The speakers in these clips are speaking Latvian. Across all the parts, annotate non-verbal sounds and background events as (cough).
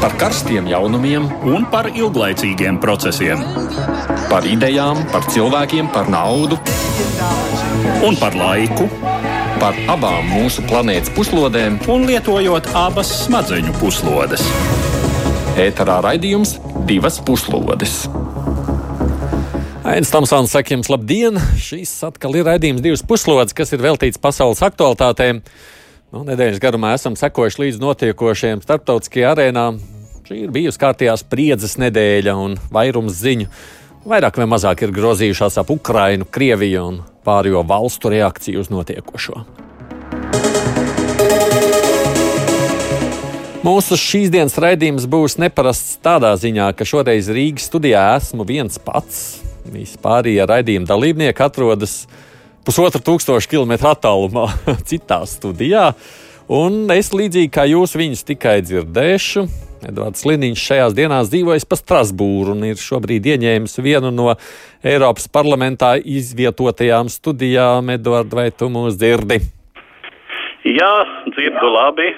par karstiem jaunumiem un par ilglaicīgiem procesiem. Par idejām, par cilvēkiem, par naudu un par laiku. Par abām mūsu planētas puslodēm, un lietojot abas smadzeņu puslodes. Ēterā raidījums divas puslodes. Aizsmeļamies, Tamsāns, saka jums labdien! Šīs atkal ir raidījums divas puslodes, kas ir veltīts pasaules aktualitātēm. Nu, nedēļas garumā esam sekojuši līdz notiekošajiem starptautiskajā arēnā. Šī ir bijusi kārtējā spriedzes nedēļa un vairums ziņu. Vairāk vai mazāk ir grozījušās ap Ukrainu, Krieviju un pārējo valstu reakciju uz notiekošo. Mūsu šīs dienas raidījums būs neparasts tādā ziņā, ka šoreiz Rīgas studijā esmu viens pats. Vispārējie raidījuma dalībnieki atrodas pusotra tūkstoša kilometru attālumā, (laughs) citā studijā. Un es līdzīgi kā jūs viņus tikai dzirdēšu. Edvards Liniņš šajās dienās dzīvojas pa Strasbūru un ir šobrīd ieņēmis vienu no Eiropas parlamentā izvietotajām studijām. Edvards, vai tu mūs dzirdi? Jā, dzirdu labi.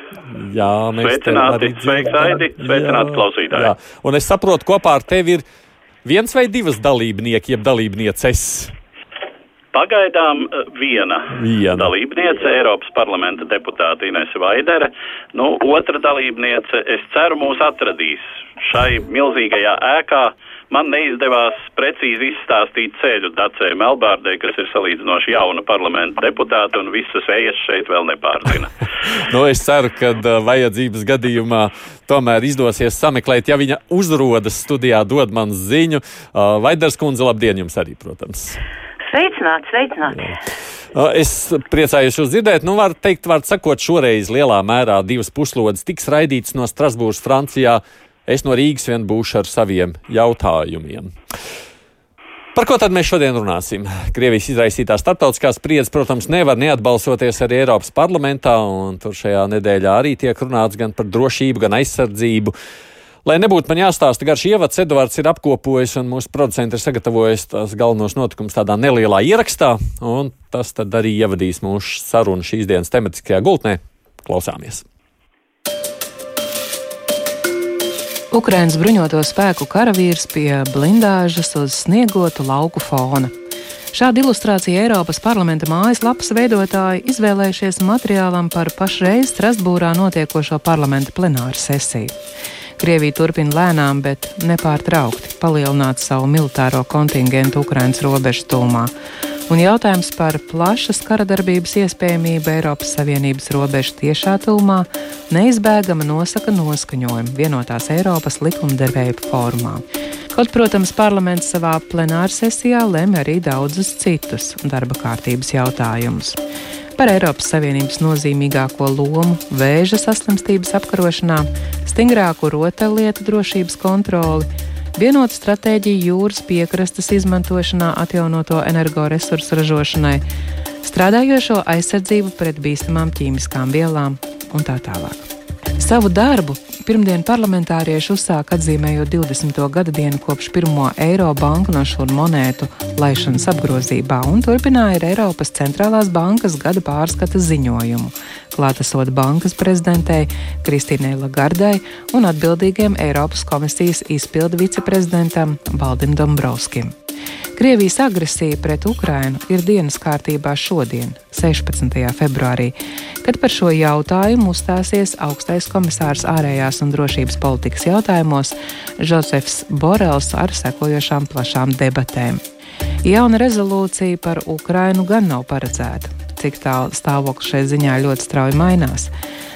Jā, mēs sveicināti. Sveiks, Aidi. Sveicināti klausītāji. Jā. Un es saprotu, kopā ar tevi ir viens vai divas dalībnieki, jeb dalībnieces. Pagaidām eh, viena, viena. dalībniece, Eiropas parlamenta deputāte Inese Vaidere. Nu, otra dalībniece, es ceru, mūs atradīs šai milzīgajā ēkā. Man neizdevās precīzi izstāstīt ceļu Dacē Melbārdē, kas ir salīdzinoši jauna parlamenta deputāta un visas ejas šeit vēl nepārzina. (laughs) nu, es ceru, ka uh, vajadzības gadījumā tomēr izdosies sameklēt, ja viņa uzrodas studijā, dod man ziņu. Uh, Vaiders kundze, labdien jums arī, protams! Sveicināti, sveicināti. Es priecājos jūs dzirdēt. Nu, var teikt, var sakot, šoreiz lielā mērā divas puslodes tiks raidīts no Strasbūras, Francijā. Es no Rīgas vien būšu ar saviem jautājumiem. Par ko tad mēs šodien runāsim? Krievijas izraisītā starptautiskā spriedze, protams, nevar neatbalsoties arī Eiropas parlamentā, un tur šajā nedēļā arī tiek runāts gan par drošību, gan aizsardzību. Uh, Lai nebūtu man jāstāsta garš ievads, Edvards ir apkopojis un mūsu producents ir sagatavojis tās galvenos notikumus tādā nelielā ierakstā, un tas tad arī ievadīs mūsu sarunu šīs dienas tematiskajā gultnē. Klausāmies! Ukraiņas bruņoto spēku karavīrs pie blindāžas uz sniegotu lauku fona. Šādu ilustrāciju Eiropas parlamenta mājaslapas veidotāji izvēlējušies materiālam par pašreiz Strasbūrā notiekošo parlamenta plenāru sesiju. Krievija turpina lēnām, bet nepārtraukti palielināt savu militāro kontingentu Ukraiņas robežu tūmā. Un jautājums par plašas kara darbības iespējamību Eiropas Savienības robežu tiešā tūmā neizbēgama nosaka noskaņojumu vienotās Eiropas likumdevēju formā. Kaut, protams, parlaments savā plenārsesijā lem arī daudzus citus darba kārtības jautājumus par Eiropas Savienības nozīmīgāko lomu vēža saslimstības apkarošanā, stingrāku rotaļlietu drošības kontroli, vienotu stratēģiju jūras piekrastes izmantošanā, atjaunoto energoresursu ražošanai, strādājošo aizsardzību pret bīstamām ķīmiskām vielām un tā tālāk. Savu darbu pirmdien parlamentārieši uzsāka atzīmējot 20. gada dienu kopš pirmo eiro banknošu un monētu laišanas apgrozībā un turpināja ar Eiropas centrālās bankas gada pārskata ziņojumu, klātesot bankas prezidentei Kristīnai Lagardai un atbildīgiem Eiropas komisijas izpildu viceprezidentam Valdim Dombrovskim. Krievijas agresija pret Ukrainu ir dienas kārtībā šodien, 16. februārī, kad par šo jautājumu uzstāsies augstais komisārs ārējās un drošības politikas jautājumos Josefs Borels ar sekojošām plašām debatēm. Jauna rezolūcija par Ukrainu gan nav paredzēta, cik tālu stāvoklis šai ziņā ļoti strauji mainās.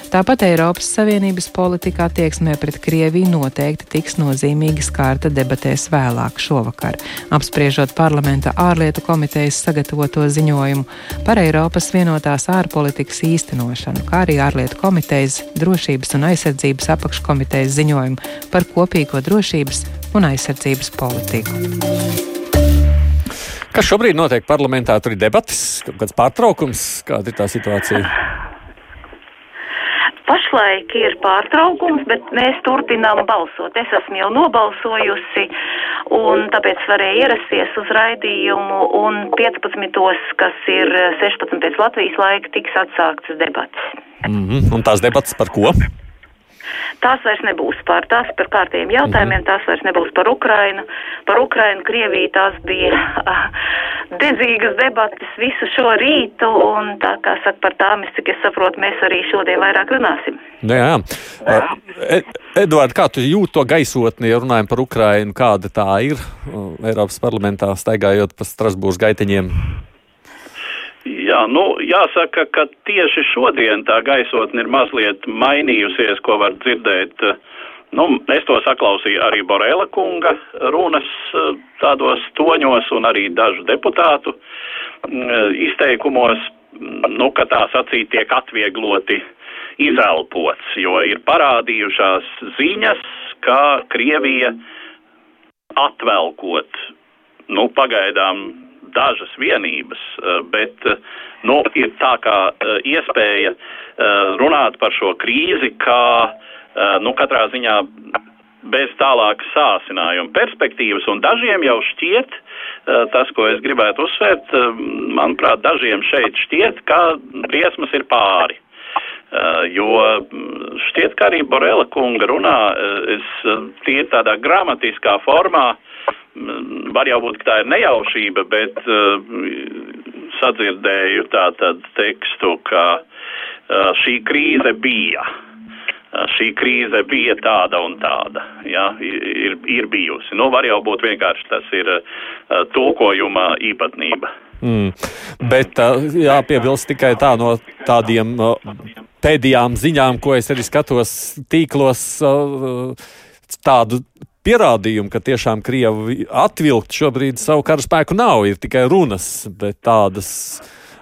Tāpat Eiropas Savienības politika attieksmē pret Krieviju noteikti tiks nozīmīgi skārta debatēs vēlāk šovakar, apspriežot parlamenta ārlietu komitejas sagatavoto ziņojumu par Eiropas vienotās ārpolitikas īstenošanu, kā arī ārlietu komitejas drošības un aizsardzības apakškomitejas ziņojumu par kopīgo drošības un aizsardzības politiku. Kas šobrīd notiek parlamentā? Tur ir debatas, kāds pārtraukums, kāda ir tā situācija? Pašlaik ir pārtraukums, bet mēs turpinām balsot. Es esmu jau nobalsojusi, un tāpēc varēju ierasties uz raidījumu, un 15. kas ir 16. pēc Latvijas laika, tiks atsāktas debatas. Mm -hmm. Un tās debatas par ko? tās vairs nebūs par tās par kārtiem jautājumiem, tās vairs nebūs par Ukrainu. Par Ukrainu, Krieviju tās bija dedzīgas debatas visu šo rītu, un tā kā saka par tām, es cik es saprotu, mēs arī šodien vairāk runāsim. Jā, jā. Ed, Eduard, kā tu jūti to gaisotni, ja runājam par Ukrainu, kāda tā ir Eiropas parlamentā staigājot pa Strasbūras gaiteņiem? Jā, nu, jāsaka, ka tieši šodien tā gaisotne ir mazliet mainījusies, ko var dzirdēt. Nu, es to saklausīju arī Borela kunga runas tādos toņos un arī dažu deputātu izteikumos, nu, ka tā sacīt tiek atviegloti izelpots, jo ir parādījušās ziņas, ka Krievija atvelkot, nu, pagaidām dažas vienības, eh, bet eh, nu, ir tā kā eh, iespēja runāt par šo krīzi, kā nu, katrā ziņā bez tālākas sāsinājuma perspektīvas, un dažiem jau šķiet, tas, ko es gribētu uzsvērt, manuprāt, dažiem šeit šķiet, ka briesmas ir pāri. Jo mm, šķiet, ka arī Borela kunga runā, es tie tādā gramatiskā formā var jau būt, ka tā ir nejaušība, bet sadzirdēju tātad tekstu, ka šī krīze bija. Šī krīze bija tāda un tāda, ja, ir, ir bijusi. Nu, var jau būt vienkārši tas ir uh, tulkojuma īpatnība. Mm. Bet uh, jāpiebilst tikai tā no tādiem uh, pēdējām ziņām, ko es arī skatos tīklos, tādu pierādījumu, ka tiešām Krievi atvilkt šobrīd savu karaspēku nav, ir tikai runas, bet tādas.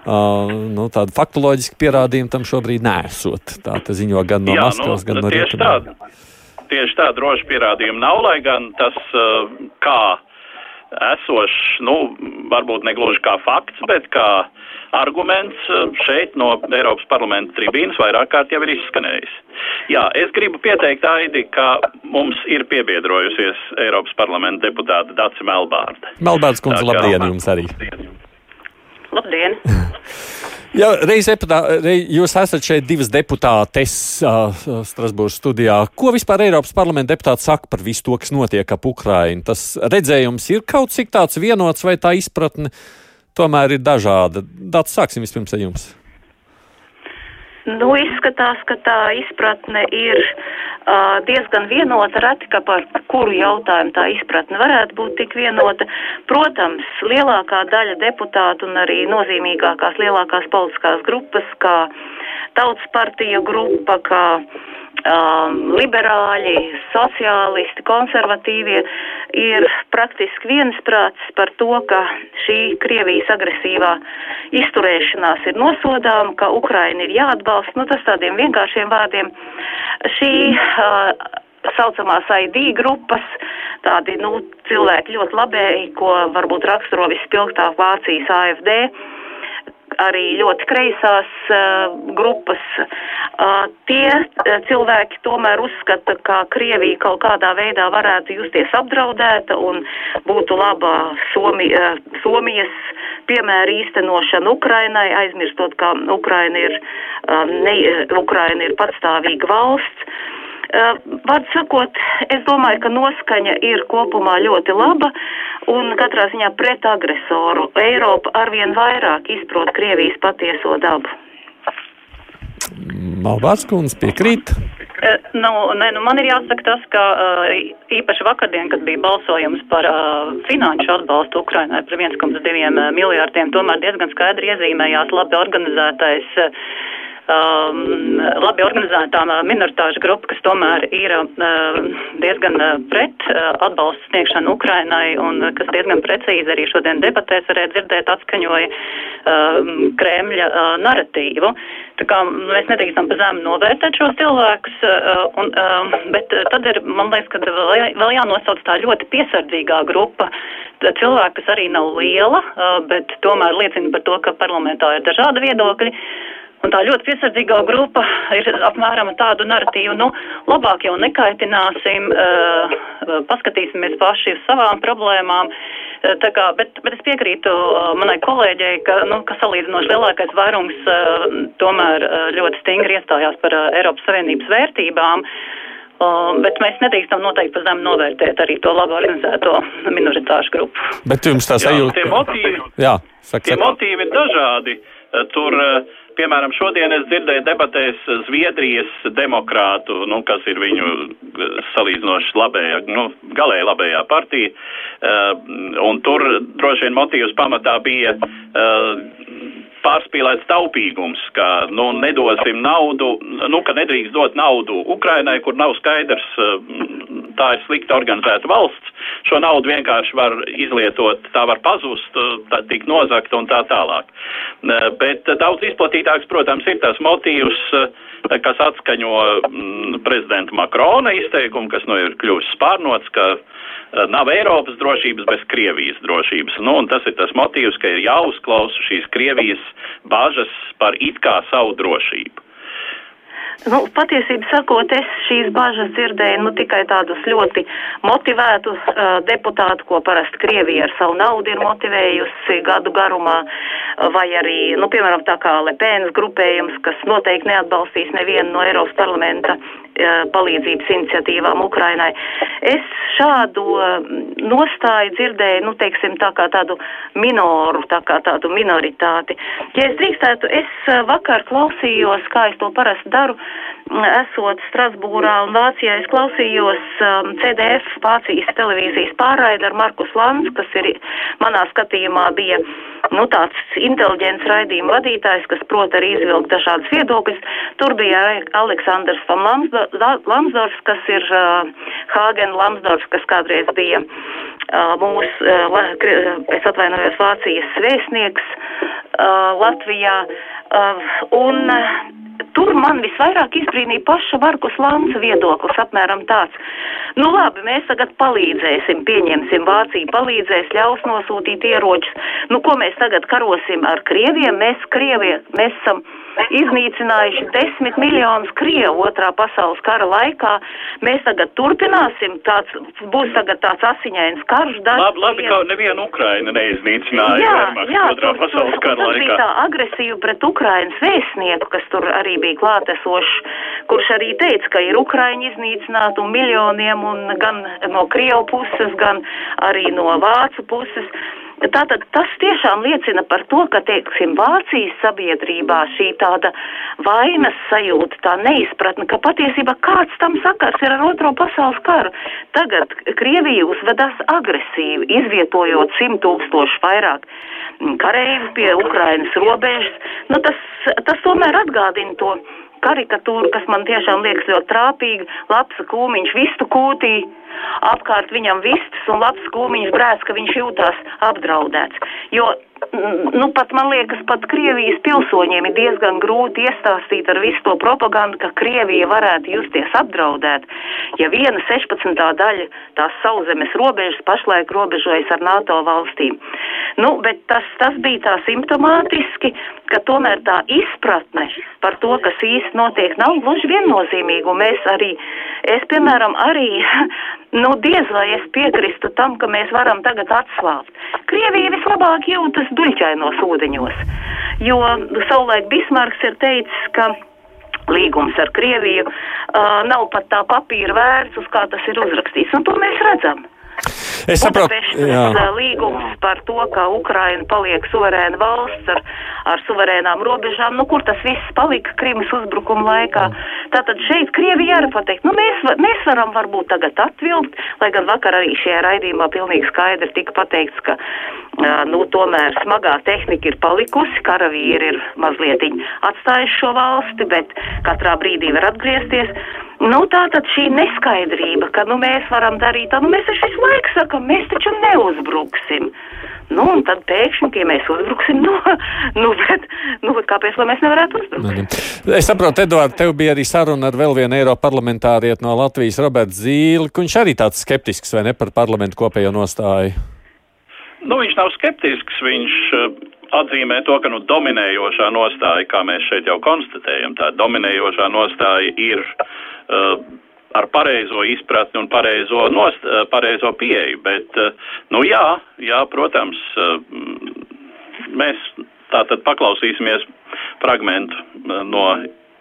Uh, nu, tāda faktoloģiska pierādījuma tam šobrīd nesot. Tā ziņo gan no Jā, Maskavas, nu, gan no tāda, tieši tāda droša pierādījuma nav, lai gan tas, uh, kā esošs, nu, varbūt negluži kā fakts, bet kā arguments eh, šeit no Eiropas parlamenta tribīnas vairāk kārt jau ir izskanējis. Jā, es gribu pieteikt Aidi, ka mums ir piebiedrojusies Eiropas parlamenta deputāta Daci Melbārda. Melbārds kundze, labdien jums arī! Labdien! (laughs) Jā, reiz, reiz jūs esat šeit divas deputātes uh, Strasbūras studijā. Ko vispār Eiropas parlamenta deputāti saka par visu to, kas notiek ap Ukrainu? Tas redzējums ir kaut cik tāds vienots vai tā izpratne tomēr ir dažāda. Dats, sāksim vispirms ar jums. Nu, izskatās, ka tā izpratne ir uh, diezgan vienota, reti, ka par kuru jautājumu tā izpratne varētu būt tik vienota. Protams, lielākā daļa deputātu un arī nozīmīgākās lielākās politiskās grupas, kā Tautas partija grupa, kā um, liberāļi, sociālisti, konservatīvie ir praktiski viensprāts par to, ka šī Krievijas agresīvā izturēšanās ir nosodām, ka Ukraina ir jāatbalsta. Nu, tas tādiem vienkāršiem vārdiem. Šī uh, saucamās ID grupas, tādi nu, cilvēki ļoti labēji, ko varbūt raksturo vispilgtāk Vācijas AFD arī ļoti kreisās uh, grupas. Uh, tie uh, cilvēki tomēr uzskata, ka Krievija kaut kādā veidā varētu justies apdraudēta un būtu laba Somi, uh, Somijas piemēra īstenošana Ukrainai, aizmirstot, ka Ukraina ir, ne, Ukraina ir patstāvīga valsts. Vārds sakot, es domāju, ka noskaņa ir kopumā ļoti laba un katrā ziņā pret agresoru. Eiropa arvien vairāk izprot Krievijas patieso dabu. Malvārds kundze piekrīt. Nu, ne, nu man ir jāsaka tas, ka īpaši vakardien, kad bija balsojums par uh, finanšu atbalstu Ukrainai par 1,2 miljārdiem, tomēr diezgan skaidri iezīmējās labi organizētais uh, um, labi organizētā minoritāšu grupa, kas tomēr ir uh, diezgan pret uh, atbalstu sniegšanu Ukrainai un kas diezgan precīzi arī šodien debatēs varēja dzirdēt atskaņoja uh, Kremļa uh, naratīvu. Tā kā mēs nedrīkstam pa zemu novērtēt šos cilvēkus, uh, un, uh, bet tad ir, man liekas, ka vēl, vēl jānosauc tā ļoti piesardzīgā grupa, cilvēki, kas arī nav liela, uh, bet tomēr liecina par to, ka parlamentā ir dažādi viedokļi. Un tā ļoti piesardzīgā grupa ir apmēram tādu narratīvu, nu, labāk jau nekaitināsim, uh, paskatīsimies paši uz savām problēmām. Uh, kā, bet, bet es piekrītu uh, manai kolēģei, ka, nu, ka salīdzinoši lielākais vairums uh, tomēr uh, ļoti stingri iestājās par uh, Eiropas Savienības vērtībām. Uh, bet mēs nedrīkstam noteikti pa zemu novērtēt arī to labi organizēto minoritāšu grupu. Bet jums tā Jā, sajūta? tie motīvi, Jā, saka, tie motīvi ir dažādi. Tur, uh, piemēram, šodien es dzirdēju debatēs Zviedrijas demokrātu, nu, kas ir viņu uh, salīdzinoši labējā, nu, galēji labējā partija, uh, un tur droši vien motīvs pamatā bija uh, pārspīlēts taupīgums, ka nu, nedosim naudu, nu, ka nedrīkst dot naudu Ukrainai, kur nav skaidrs, tā ir slikti organizēta valsts. Šo naudu vienkārši var izlietot, tā var pazust, tā tikt nozakt un tā tālāk. Bet daudz izplatītāks, protams, ir tas motīvs, kas atskaņo mm, prezidenta Makrona izteikumu, kas nu ir kļuvis spārnots, ka uh, nav Eiropas drošības bez Krievijas drošības. Nu, un tas ir tas motīvs, ka ir jāuzklausa šīs Krievijas bažas par it kā savu drošību. Nu, patiesībā sakot, es šīs bažas dzirdēju nu, tikai tādus ļoti motivētus uh, deputātus, ko parasti Krievija ar savu naudu ir motivējusi gadu garumā, vai arī, nu, piemēram, tā kā Lepēnas grupējums, kas noteikti neatbalstīs nevienu no Eiropas parlamenta palīdzības iniciatīvām Ukrainai. Es šādu uh, nostāju dzirdēju, nu, teiksim, tā kā tādu minoru, tā kā tādu minoritāti. Ja es drīkstētu, es uh, vakar klausījos, kā es to parasti daru, esot Strasbūrā un Vācijā, es klausījos um, CDF Vācijas televīzijas pārraidi ar Markus Lans, kas ir manā skatījumā bija nu, tāds inteliģents raidījuma vadītājs, kas prot arī izvilkt dažādas viedokļas. Tur bija Aleksandrs van Lamsdorfs, kas ir uh, Hāgen Lamsdorfs, kas kādreiz bija uh, mūsu, uh, es atvainojos, Vācijas vēstnieks uh, Latvijā. Uh, un, Tur man visvairāk izbrīnīja paša Markus Lanca viedoklis, apmēram tāds. Nu labi, mēs tagad palīdzēsim, pieņemsim Vāciju, palīdzēs, ļaus nosūtīt ieročus. Nu ko mēs tagad karosim ar Krieviem? Mēs Krievie, mēs esam iznīcinājuši desmit miljonus Krievu otrā pasaules kara laikā. Mēs tagad turpināsim, tāds, būs tagad tāds asiņains karš. Labi, labi, ka nevienu Ukraina neiznīcināja jā, Wehrmacht jā, otrā tur, pasaules tur, kara tur laikā. bija tā agresīva pret Ukrainas vēstnieku, kas tur arī bija klātesošs, kurš arī teica, ka ir Ukraiņi iznīcināti un miljoniem un gan no Krievu puses, gan arī no Vācu puses. Tātad tas tiešām liecina par to, ka, teiksim, Vācijas sabiedrībā šī tāda vainas sajūta, tā neizpratne, ka patiesībā kāds tam sakars ir ar otro pasaules karu. Tagad Krievija uzvedās agresīvi, izvietojot simt tūkstošu vairāk kareivu pie Ukrainas robežas. Nu, tas, tas tomēr atgādina to karikatūru, kas man tiešām liekas ļoti trāpīga. Labs kūmiņš vistu kūtī, apkārt viņam vistas un labs kūmiņš brēc, ka viņš jūtās apdraudēts. Jo, nu, pat man liekas, pat Krievijas pilsoņiem ir diezgan grūti iestāstīt ar visu to propagandu, ka Krievija varētu justies apdraudēt, ja viena 16. daļa tās sauzemes robežas pašlaik robežojas ar NATO valstīm. Nu, bet tas, tas bija tā simptomātiski, ka tomēr tā izpratne par to, kas īsti notiek, nav gluži viennozīmīga. Mēs arī, es piemēram arī, (laughs) nu diez vai es piekristu tam, ka mēs varam tagad atslābt. Krievija vislabāk jūtas duļķainos ūdeņos, jo savulaik Bismarks ir teicis, ka līgums ar Krieviju uh, nav pat tā papīra vērts, uz kā tas ir uzrakstīts, un to mēs redzam. Es saprotu, jā. uh, līgums par to, ka Ukraina paliek suverēna valsts ar, ar suverēnām robežām, nu kur tas viss palika Krimas uzbrukuma laikā. Tātad šeit Krievija arī pateikt, nu mēs, mēs varam varbūt tagad atvilkt, lai gan vakar arī šajā raidījumā pilnīgi skaidri tika pateikts, ka nu tomēr smagā tehnika ir palikusi, karavīri ir mazliet atstājuši šo valsti, bet katrā brīdī var atgriezties. Nu, tā tad šī neskaidrība, ka nu, mēs varam darīt tā, nu mēs taču visu laiku sakam, mēs taču neuzbruksim. Nu, un tad pēkšņi, ja mēs uzbruksim, (laughs) nu, nu, bet, nu, bet kāpēc, lai mēs nevarētu uzbrukt? Es saprotu, Eduard, tev bija arī saruna ar vēl vienu Eiropas parlamentārieti no Latvijas, Roberts Zīli. Viņš arī tāds skeptisks vai ne par parlamentu kopējo nostāju? Nu, viņš nav skeptisks, viņš uh, atzīmē to, ka nu, dominējošā nostāja, kā mēs šeit jau konstatējam, tā dominējošā nostāja ir uh, ar pareizo izpratni un pareizo, nost, uh, pareizo pieeju. Bet, uh, nu jā, jā, protams, uh, mēs tātad paklausīsimies fragmentu uh, no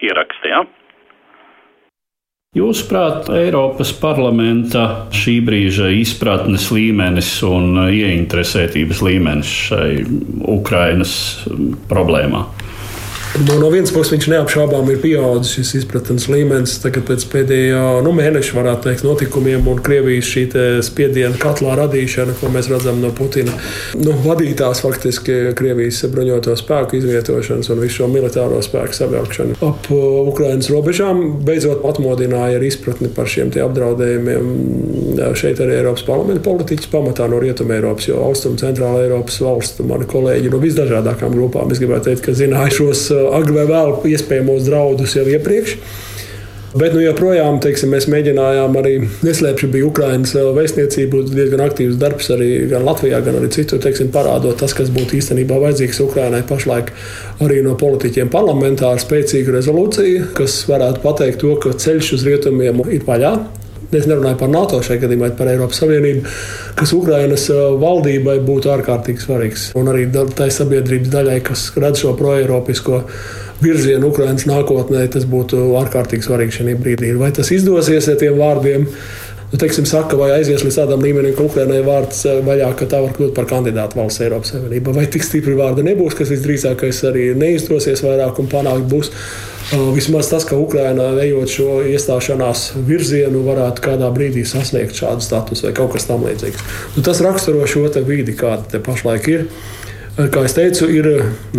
ieraksta. Ja? Jūsuprāt, Eiropas parlamenta šī brīža izpratnes līmenis un ieinteresētības līmenis šai Ukrainas problēmā? Nu, no vienas puses viņš neapšaubām ir pieaudzis šis izpratnes līmenis. Tagad pēc pēdējā nu, mēneša, varētu teikt, notikumiem un Krievijas šī spiediena katlā radīšana, ko mēs redzam no Putina nu, vadītās faktiski Krievijas bruņoto spēku izvietošanas un visu šo militāro spēku savilkšanu ap uh, Ukrainas robežām, beidzot atmodināja ar izpratni par šiem apdraudējumiem šeit arī Eiropas parlamenta politiķis pamatā no Rietumē Eiropas, jo Austrum Centrāla Eiropas valstu mani kolēģi no visdažādākām grupām, es gribētu teikt, ka zināja šos uh, agri vai vēl iespējamos draudus jau iepriekš. Bet nu, joprojām teiksim, mēs mēģinājām arī neslēpšu, bija Ukraiņas vēstniecība, diezgan aktīvs darbs arī gan Latvijā, gan arī citur, teiksim, parādot tas, kas būtu īstenībā vajadzīgs Ukraiņai pašlaik arī no politiķiem parlamentā ar spēcīgu rezolūciju, kas varētu pateikt to, ka ceļš uz rietumiem ir vaļā. Es nerunāju par NATO šajā gadījumā, bet par Eiropas Savienību, kas Ukrainas valdībai būtu ārkārtīgi svarīgs. Un arī tai sabiedrības daļai, kas redz šo proeiropisko virzienu Ukrainas nākotnē, tas būtu ārkārtīgi svarīgi šajā brīdī. Vai tas izdosies ar tiem vārdiem? Nu, teiksim, saka, vai aizies līdz tādam līmenim, ka Ukraiņai vārds vaļā, ka tā var kļūt par kandidātu valsts Eiropas Savienībā. Vai tik stipri vārdi nebūs, kas visdrīzākais arī neizdosies vairāk un panākt būs. Vismaz tas, ka Ukraiņā ejot šo iestāšanās virzienu, varētu kādā brīdī sasniegt šādu statusu vai kaut kas tamlīdzīgs. Nu, tas raksturo šo vidi, kāda te pašlaik ir. Kā jau teicu, ir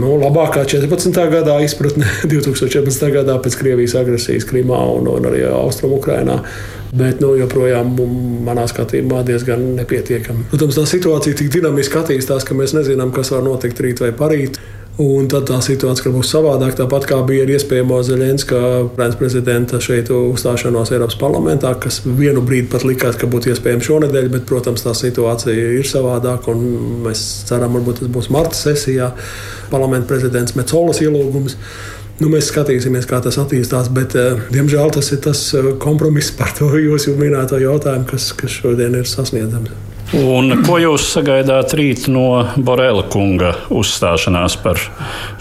nu, labākā 14. gadā izpratne (laughs) 2014. gadā pēc Krievijas agresijas Krimā un, un arī Austrumukrainā. Bet nu, joprojām manā skatījumā diezgan nepietiekami. Protams, tā situācija tik dinamiski attīstās, ka mēs nezinām, kas var notikt rīt vai parīt. Un tad tā situācija būs savādāka. Tāpat kā bija ar iespējamo Zelenska prezidenta šeit uzstāšanos Eiropas parlamentā, kas vienu brīdi pat likās, ka būtu iespējams šonadēļ, bet, protams, tā situācija ir savādāka. Mēs ceram, ka tas būs marta sesijā. Parlamenta prezidents Metzolas ielūgums. Nu, mēs skatīsimies, kā tas attīstās, bet, eh, diemžēl, tas ir tas eh, kompromiss par to jūsu minēto jautājumu, kas, kas šodien ir sasniedzams. Un ko jūs sagaidāt rīt no Borela kunga uzstāšanās par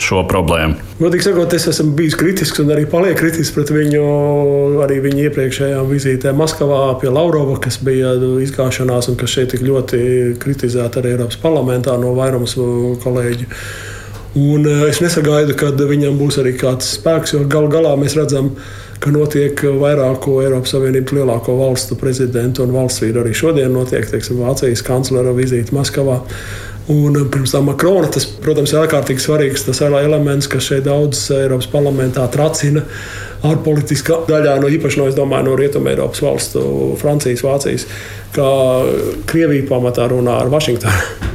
šo problēmu? Godīgi sakot, es esmu bijis kritisks un arī palieku kritisks pret viņu arī viņa iepriekšējām vizītēm Maskavā pie Laurova, kas bija izgāšanās un kas šeit tik ļoti kritizēta arī Eiropas parlamentā no vairums kolēģu. Un eh, es nesagaidu, ka viņam būs arī kāds spēks, jo gal galā mēs redzam, ka ka notiek vairāko Eiropas Savienības lielāko valstu prezidentu un valsts vīru. Arī šodien notiek teiksim, Vācijas kanclera vizīte Maskavā. Un pirms tam Makrona, tas, protams, ir ārkārtīgi svarīgs tas elements, kas šeit daudz Eiropas parlamentā tracina ārpolitiskā daļā, no īpaši no, domāju, no Rietumē Eiropas valstu, Francijas, Vācijas, ka Krievija pamatā runā ar Vašingtonu.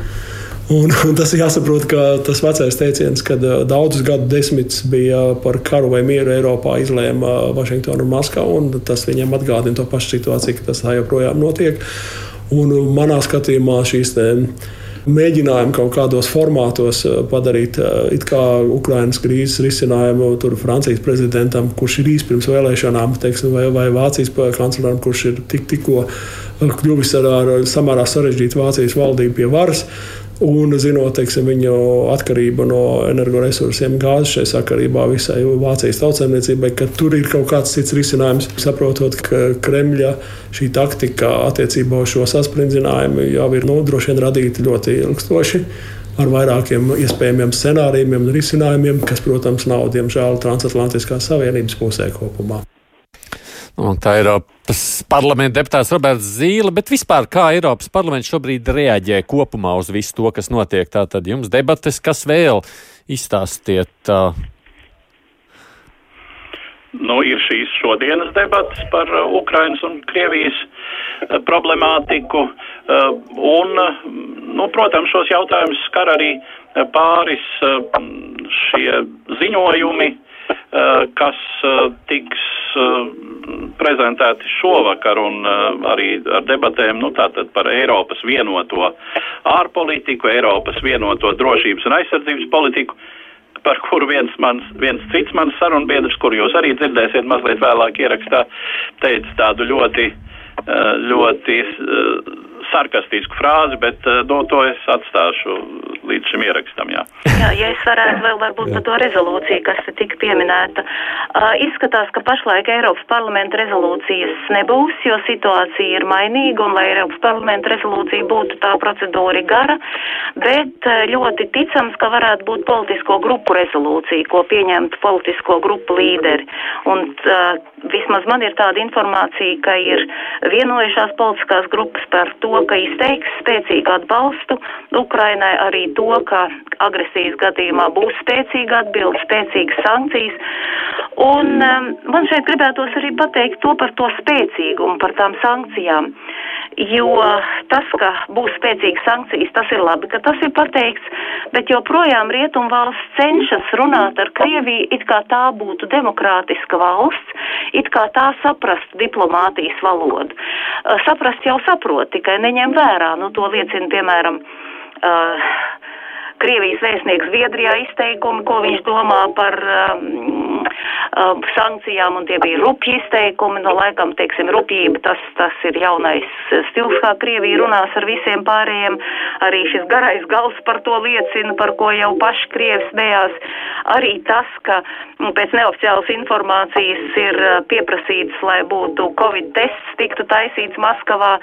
Un, un tas ir jāsaprot, ka tas vecais teiciens, kad daudzus gadu desmitus bija par karu vai mieru Eiropā, izlēma Vašingtona un Maskava. Tas viņiem atgādina to pašu situāciju, ka tas tā joprojām notiek. Un manā skatījumā šīs mēģinājumi kaut kādos formātos padarīt Ukraiņas krīzes risinājumu Francijas prezidentam, kurš ir īsi pirms vēlēšanām, teiksim, vai, vai Vācijas kancleram, kurš ir tik, tikko kļuvis ar, ar samērā sarežģītu Vācijas valdību pie varas. Un zinot teiksim, viņu atkarību no energoresursiem, gāzes šajā sakarībā visai Vācijas tautsēmniecībai, ka tur ir kaut kāds cits risinājums. Saprotot, ka Kremļa šī taktika attiecībā uz šo sasprindzinājumu jau ir nu, droši vien radīta ļoti ilgstoši ar vairākiem iespējamiem scenārijiem un risinājumiem, kas, protams, nav diemžēl transatlantiskās savienības pusē kopumā. Un tā ir Eiropas parlamenta deputāts Roberts Zīle, bet vispār kā Eiropas parlaments šobrīd reaģē kopumā uz visu to, kas notiek? Tātad jums debates, kas vēl izstāstiet? Uh... Nu, ir šīs šodienas debatas par Ukrainas un Krievijas problemātiku. Un, nu, protams, šos jautājumus skar arī pāris šie ziņojumi, kas tiks prezentēti šovakar un arī ar debatēm nu, par Eiropas vienoto ārpolitiku, Eiropas vienoto drošības un aizsardzības politiku par kuru viens, mans, viens cits mans sarunbiedrs, kur jūs arī dzirdēsiet mazliet vēlāk ierakstā, teica tādu ļoti, ļoti sarkastisku frāzi, bet no to es atstāšu līdz šim ierakstam. Jā, jā ja es varētu vēl varbūt par to rezolūciju, kas te tika pieminēta. Uh, izskatās, ka pašlaik Eiropas parlamenta rezolūcijas nebūs, jo situācija ir mainīga un lai Eiropas parlamenta rezolūcija būtu tā procedūra gara, bet ļoti ticams, ka varētu būt politisko grupu rezolūcija, ko pieņemtu politisko grupu līderi. Un uh, vismaz man ir tāda informācija, ka ir vienojušās politiskās grupas par to, ka izteiks spēcīgu atbalstu Ukrainai, arī to, ka agresijas gadījumā būs spēcīga atbilde, spēcīgas sankcijas. Un um, man šeit gribētos arī pateikt to par to spēcīgumu, par tām sankcijām. Jo tas, ka būs spēcīgas sankcijas, tas ir labi, ka tas ir pateikts, bet joprojām Rietumvalsts cenšas runāt ar Krieviju, it kā tā būtu demokrātiska valsts, it kā tā saprastu diplomātijas valodu. Saprast jau saprot, tikai neņem vērā, nu to liecina, piemēram, uh, Krievijas vēstnieks Zviedrijā izteikumi, ko viņš domā par um, um, sankcijām, un tie bija rupji izteikumi, no laikam, teiksim, rupjība, tas, tas ir jaunais stils, kā Krievija runās ar visiem pārējiem, arī šis garais gals par to liecina, par ko jau paši Krievi smējās, arī tas, ka nu, pēc neoficiālas informācijas ir uh, pieprasīts, lai būtu Covid tests tiktu taisīts Maskavā,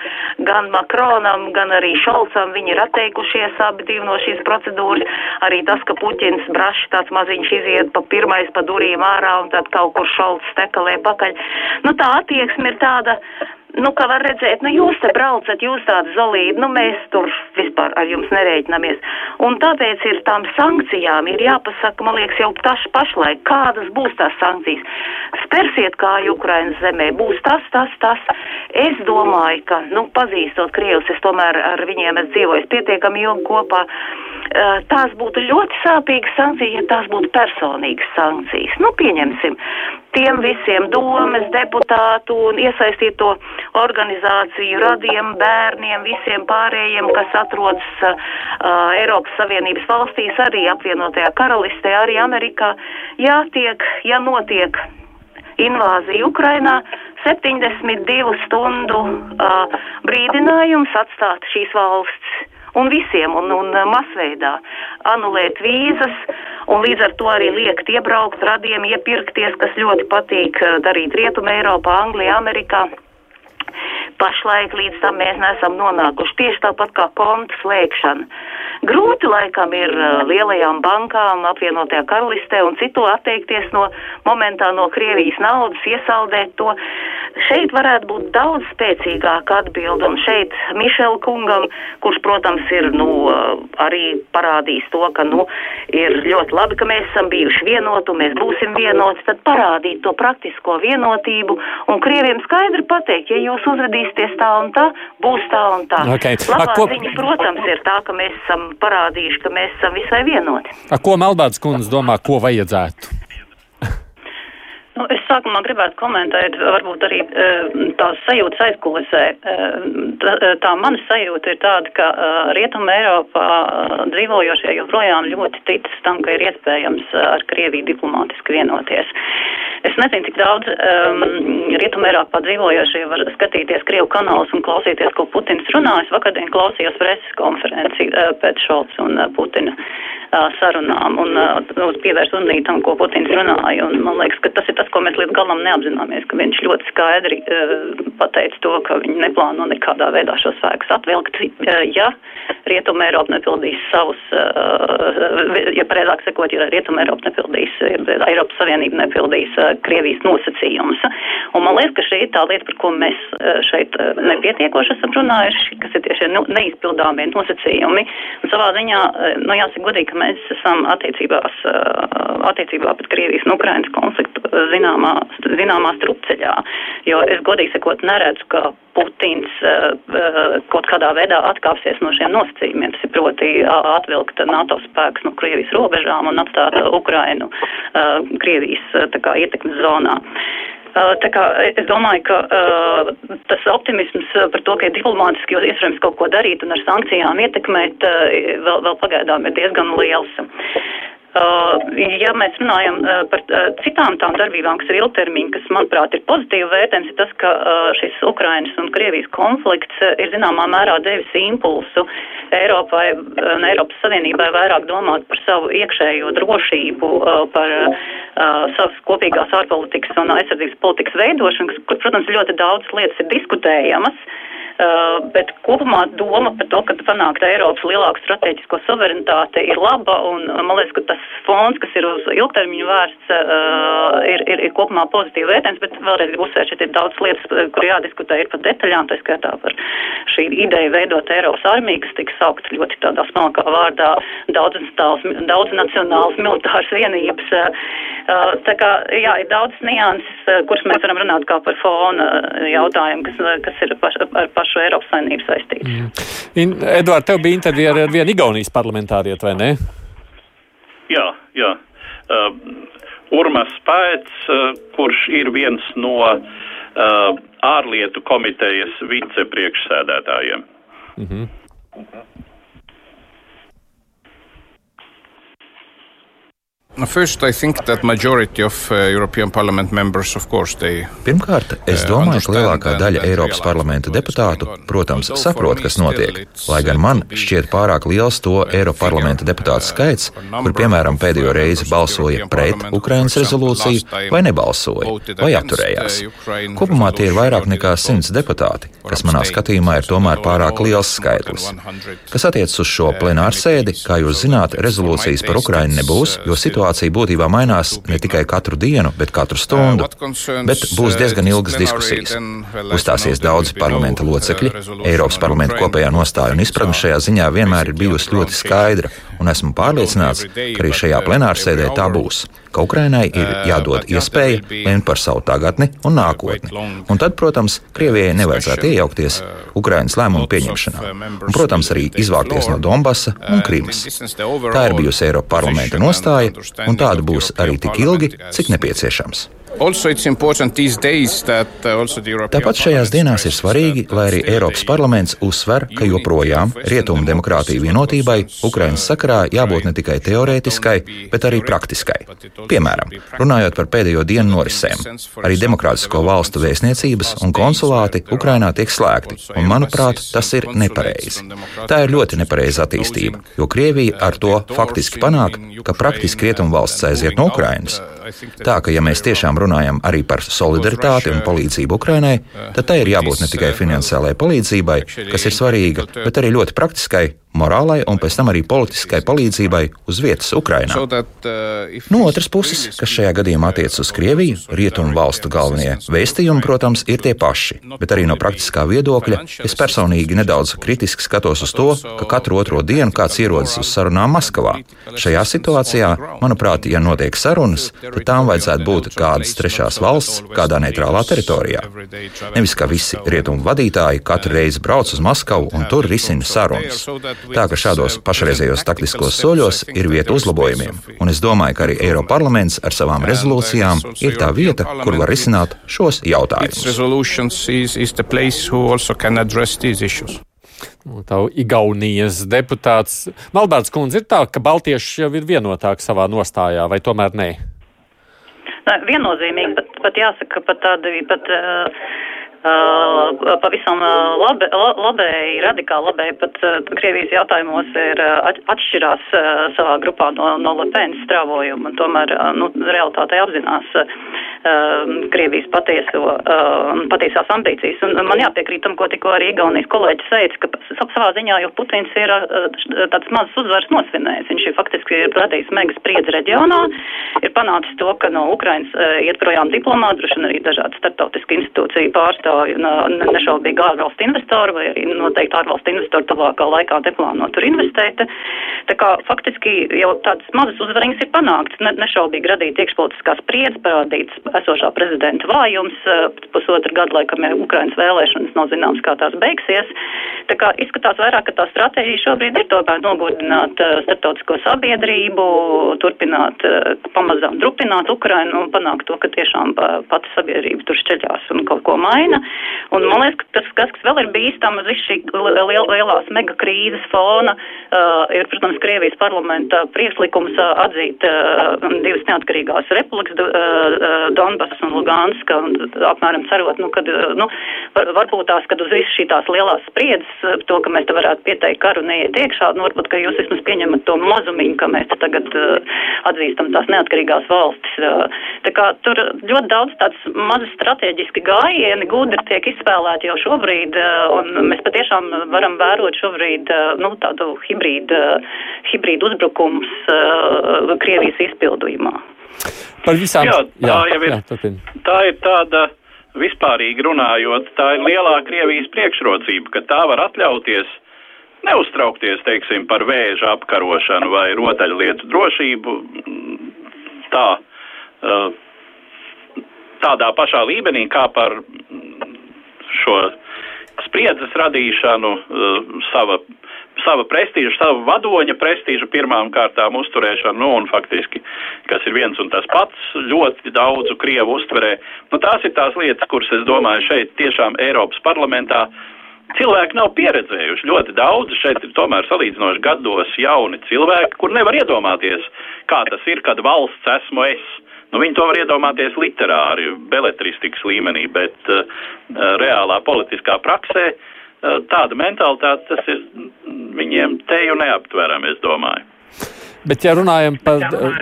gan Makronam, gan arī Šolcam, viņi ir atteikušies abi divi no šīs procedūras procedūras. Arī tas, ka Puķins brašs tāds maziņš iziet pa pirmais pa durīm ārā un tad kaut kur šalts stekalē pakaļ. Nu, tā attieksme ir tāda, nu, ka var redzēt, nu, jūs te braucat, jūs tādi zolīdi, nu, mēs tur vispār ar jums nereiķinamies. Un tāpēc ir tām sankcijām ir jāpasaka, man liekas, jau taš pašlaik, kādas būs tās sankcijas. Spērsiet kāju Ukrainas zemē, būs tas, tas, tas. Es domāju, ka, nu, pazīstot Krievus, es tomēr ar viņiem esmu dzīvojis pietiekami ilgi kopā. Eh, tās būtu ļoti sāpīgas sankcijas, ja tās būtu personīgas sankcijas. Nu, pieņemsim, tiem visiem domes, deputātu un iesaistīto organizāciju radiem, bērniem, visiem pārējiem, kas atrodas uh, Eiropas Savienības valstīs, arī apvienotajā karalistē, arī Amerikā, jātiek, ja notiek invāzija Ukrainā, 72 stundu uh, brīdinājums atstāt šīs valsts un visiem, un, un uh, masveidā anulēt vīzas, un līdz ar to arī liekt iebraukt, radiem iepirkties, kas ļoti patīk uh, darīt Rietuma Eiropā, Anglijā, Amerikā. Pašlaik līdz tam mēs neesam nonākuši tieši tāpat kā kontu slēgšana. Grūti laikam ir uh, lielajām bankām apvienotajā karalistē un citu atteikties no momentā no Krievijas naudas, iesaldēt to. Šeit varētu būt daudz spēcīgāka atbilda un šeit Mišela kungam, kurš, protams, ir, nu, uh, arī parādījis to, ka, nu, ir ļoti labi, ka mēs esam bijuši vienoti un mēs būsim vienoti, tad parādīt to praktisko vienotību un Krieviem skaidri pateikt, ja jūs uzvedīsieties tā un tā, būs tā un tā. Okay. Labā A, ko... ziņa, protams, ir tā, ka mēs esam parādījuši, ka mēs esam visai vienoti. A, ko Melbārds kundze domā, ko vajadzētu? Nu, es sākumā gribētu komentēt, varbūt arī tās sajūtas aizkulisē. Tā, tā mana sajūta ir tāda, ka Rietuma Eiropā dzīvojošie joprojām ļoti tic tam, ka ir iespējams ar Krieviju diplomātiski vienoties. Es nezinu, cik daudz um, Rietuma Eiropā dzīvojošie var skatīties Krievu kanālus un klausīties, ko Putins runā. Es vakardien klausījos preses konferenci pēc Šolts un Putina sarunām un uh, pievērst uzmanību tam, ko Putins runāja. Un man liekas, ka tas ir tas, ko mēs līdz galam neapzināmies, ka viņš ļoti skaidri uh, pateica to, ka viņi neplāno nekādā veidā šo spēkus atvilkt, uh, ja Rietuma Eiropa nepildīs savus, uh, ja pareizāk sakot, ja Rietuma Eiropa nepildīs, ja Eiropas Savienība nepildīs Krievijas nosacījumus. Un man liekas, ka šī ir tā lieta, par ko mēs šeit nepietiekoši esam runājuši, kas ir tieši nu, neizpildāmie nosacījumi. Un savā ziņā, nu jāsaka godīgi, ka mēs esam attiecībās, attiecībā pret Krievijas un Ukrainas konfliktu zināmā, zināmā strupceļā. Jo es godīgi sakot neredzu, ka Putins kaut kādā veidā atkāpsies no šiem nosacījumiem. Tas ir proti atvilkt NATO spēkus no Krievijas robežām un atstāt Ukrainu Krievijas kā, ietekmes zonā. Tā kā es domāju, ka uh, tas optimisms par to, ka ir diplomātiski jau iespējams kaut ko darīt un ar sankcijām ietekmēt, uh, vēl, vēl pagaidām ir diezgan liels. Ja mēs runājam par citām tām darbībām, kas ir ilgtermiņa, kas, manuprāt, ir pozitīvi vērtējums, ir tas, ka šis Ukrainas un Krievijas konflikts ir zināmā mērā devis impulsu Eiropai un Eiropas Savienībai vairāk domāt par savu iekšējo drošību, par savas kopīgās ārpolitikas un aizsardzības politikas veidošanu, kur, protams, ļoti daudz lietas ir diskutējamas. Uh, bet kopumā doma par to, ka panākt Eiropas lielāku strateģisko suverenitāti ir laba, un man liekas, ka tas fonds, kas ir uz ilgtermiņu vērsts, uh, ir, ir, ir kopumā pozitīvi vērtējums, bet vēlreiz gribu uzsvērt, šeit ir daudz lietas, kur jādiskutē ir par detaļām, tā skaitā par šī ideja veidot Eiropas armiju, kas tika saukt ļoti tādā smalkā vārdā daudz, nacionālas militāras vienības. Tā kā, jā, ir daudz nianses, kuras mēs varam runāt kā par fona jautājumu, kas, kas ir paš, ar pašu pašu Eiropas Savienību saistīts. Mm. Edvard, tev bija intervija ar vienu Igaunijas parlamentārietu, vai ne? Jā, jā. Uh, Urmas Pēc, uh, kurš ir viens no uh, ārlietu komitejas vicepriekšsēdētājiem. Mm -hmm. First, of, uh, members, course, they, Pirmkārt, es uh, domāju, ka lielākā daļa Eiropas parlamenta deputātu, protams, saprot, kas notiek. Lai gan man šķiet pārāk liels to Eiropas parlamenta deputātu uh, skaits, kur, piemēram, pēdējo reizi balsoja pret Ukrainas rezolūciju, vai nebalsoja, vai atturējās. Kopumā tie ir vairāk nekā simts deputāti, kas manā skatījumā ir tomēr pārāk liels skaitlis. Kas attiecas uz šo plenāru sēdi, kā jūs zināt, rezolūcijas par Ukrainu nebūs, jo situācija situācija būtībā mainās ne tikai katru dienu, bet katru stundu. Bet būs diezgan ilgas diskusijas. Uzstāsies daudzi parlamenta locekļi. Eiropas parlamenta kopējā nostāja un izpratne šajā ziņā vienmēr ir bijusi ļoti skaidra, un esmu pārliecināts, ka arī šajā plenārsēdē tā būs ka Ukrainai ir jādod iespēja lemt par savu tagadni un nākotni. Un tad, protams, Krievijai nevajadzētu iejaukties Ukrainas lēmumu pieņemšanā. Un, protams, arī izvākties no Donbasa un Krimas. Tā ir bijusi Eiropa parlamenta nostāja, un tāda būs arī tik ilgi, cik nepieciešams. Uh, Tāpat šajās dienās ir svarīgi, lai arī Eiropas parlaments uzsver, ka joprojām rietumu demokrātiju vienotībai Ukrainas sakarā jābūt ne tikai teorētiskai, bet arī praktiskai. Piemēram, runājot par pēdējo dienu norisēm, arī demokrātisko valstu vēstniecības un konsulāti Ukrainā tiek slēgti, un manuprāt, tas ir nepareizi. Tā ir ļoti nepareiza attīstība, jo Krievija ar to faktiski panāk, ka praktiski rietumu valsts aiziet no Ukrainas. Tā ka, ja mēs tiešām runājam arī par solidaritāti un palīdzību Ukrainai, tad tai ir jābūt ne tikai finansiālai palīdzībai, kas ir svarīga, bet arī ļoti praktiskai morālai un pēc tam arī politiskai palīdzībai uz vietas Ukrainā. Uh, no otras puses, kas šajā gadījumā attiecas uz Krieviju, rietumu valstu galvenie vēstījumi, protams, ir tie paši, bet arī no praktiskā viedokļa es personīgi nedaudz kritiski skatos uz to, ka katru otro dienu kāds ierodas uz sarunām Maskavā. Šajā situācijā, manuprāt, ja notiek sarunas, tad tām vajadzētu būt kādas trešās valsts kādā neitrālā teritorijā. Nevis kā visi rietumu vadītāji katru reizi brauc uz Maskavu un tur risina sarunas. Tā ka šādos pašreizējos taktiskos soļos ir vieta uzlabojumiem, un es domāju, ka arī Eiropas parlaments ar savām rezolūcijām ir tā vieta, kur var risināt šos jautājumus. Tā Igaunijas deputāts Malbērts kundze ir tā, ka Baltieši jau ir vienotāki savā nostājā, vai tomēr nē? Viennozīmīgi, bet, bet jāsaka, pat tādi, pat, Uh, pavisam uh, labi, labēji, radikāli labēji, pat uh, Krievijas jautājumos ir atšķirās savā grupā no, no Lepenas strāvojuma, un tomēr, nu, realitātei apzinās Krievijas patieso, patiesās ambīcijas. Un man jāpiekrīt tam, ko tikko arī Igaunijas kolēģis teica, ka savā ziņā jau Putins ir tāds mazs uzvars nosvinējis. Viņš ir faktiski ir radījis mega spriedzi reģionā, ir panācis to, ka no Ukrainas iet projām diplomāti, droši vien arī dažādi starptautiski institūcija pārstāvji nešaubīgi ārvalstu investoru vai arī noteikti ārvalstu investoru tuvākā laikā neplāno tur investēt. Tā kā faktiski jau tādas mazas uzvariņas ir panāktas, ne, nešaubīgi radīt iekšpolitiskās spriedzes, parādīts esošā prezidenta vājums, pusotru gadu laikam ir Ukrainas vēlēšanas, nav zināms, kā tās beigsies. Tā kā izskatās vairāk, ka tā stratēģija šobrīd ir tomēr nogodināt uh, starptautisko sabiedrību, turpināt uh, pamazām drupināt Ukrainu un panākt to, ka tiešām pati sabiedrība tur šķeļās un kaut ko maina. (laughs) Un man liekas, ka tas, kas, kas vēl ir bīstams uz visu šī liel, lielās mega krīzes fona, uh, ir, protams, Krievijas parlamenta priekšlikums uh, atzīt uh, divas neatkarīgās republikas, uh, Donbass un Luganska, un apmēram cerot, nu, kad, uh, nu, var, varbūt tās, kad uz visu šī tās lielās spriedzes, to, ka mēs te varētu pieteikt karu neiet iekšā, nu, varbūt, ka jūs vismaz pieņemat to mazumiņu, ka mēs tagad uh, atzīstam tās neatkarīgās valstis. Uh, tā kā tur ļoti daudz tāds mazi strateģiski gājieni gudri tiek izspēlēti jau šobrīd, uh, un mēs patiešām varam vērot šobrīd, uh, nu, tādu hibrīdu, uh, hibrīdu uzbrukums Krievijas izpildījumā. Par visām jā, tā jā, jau ir. jā, turpin. tā ir tāda vispārīgi runājot, tā ir lielā Krievijas priekšrocība, ka tā var atļauties neuztraukties, teiksim, par vēža apkarošanu vai rotaļlietu drošību tā, tādā pašā līmenī kā par šo spriedzes radīšanu, sava sava prestiža, sava vadoņa prestiža pirmām kārtām uzturēšanu, nu, un faktiski, kas ir viens un tas pats, ļoti daudzu Krievu uztverē. Nu, tās ir tās lietas, kuras, es domāju, šeit tiešām Eiropas parlamentā cilvēki nav pieredzējuši. Ļoti daudz šeit ir tomēr salīdzinoši gados jauni cilvēki, kur nevar iedomāties, kā tas ir, kad valsts esmu es. Nu, viņi to var iedomāties literāri, beletristikas līmenī, bet uh, reālā politiskā praksē uh, tāda mentalitāte, tas ir viņiem teju neaptverami, es domāju. Bet, ja runājam par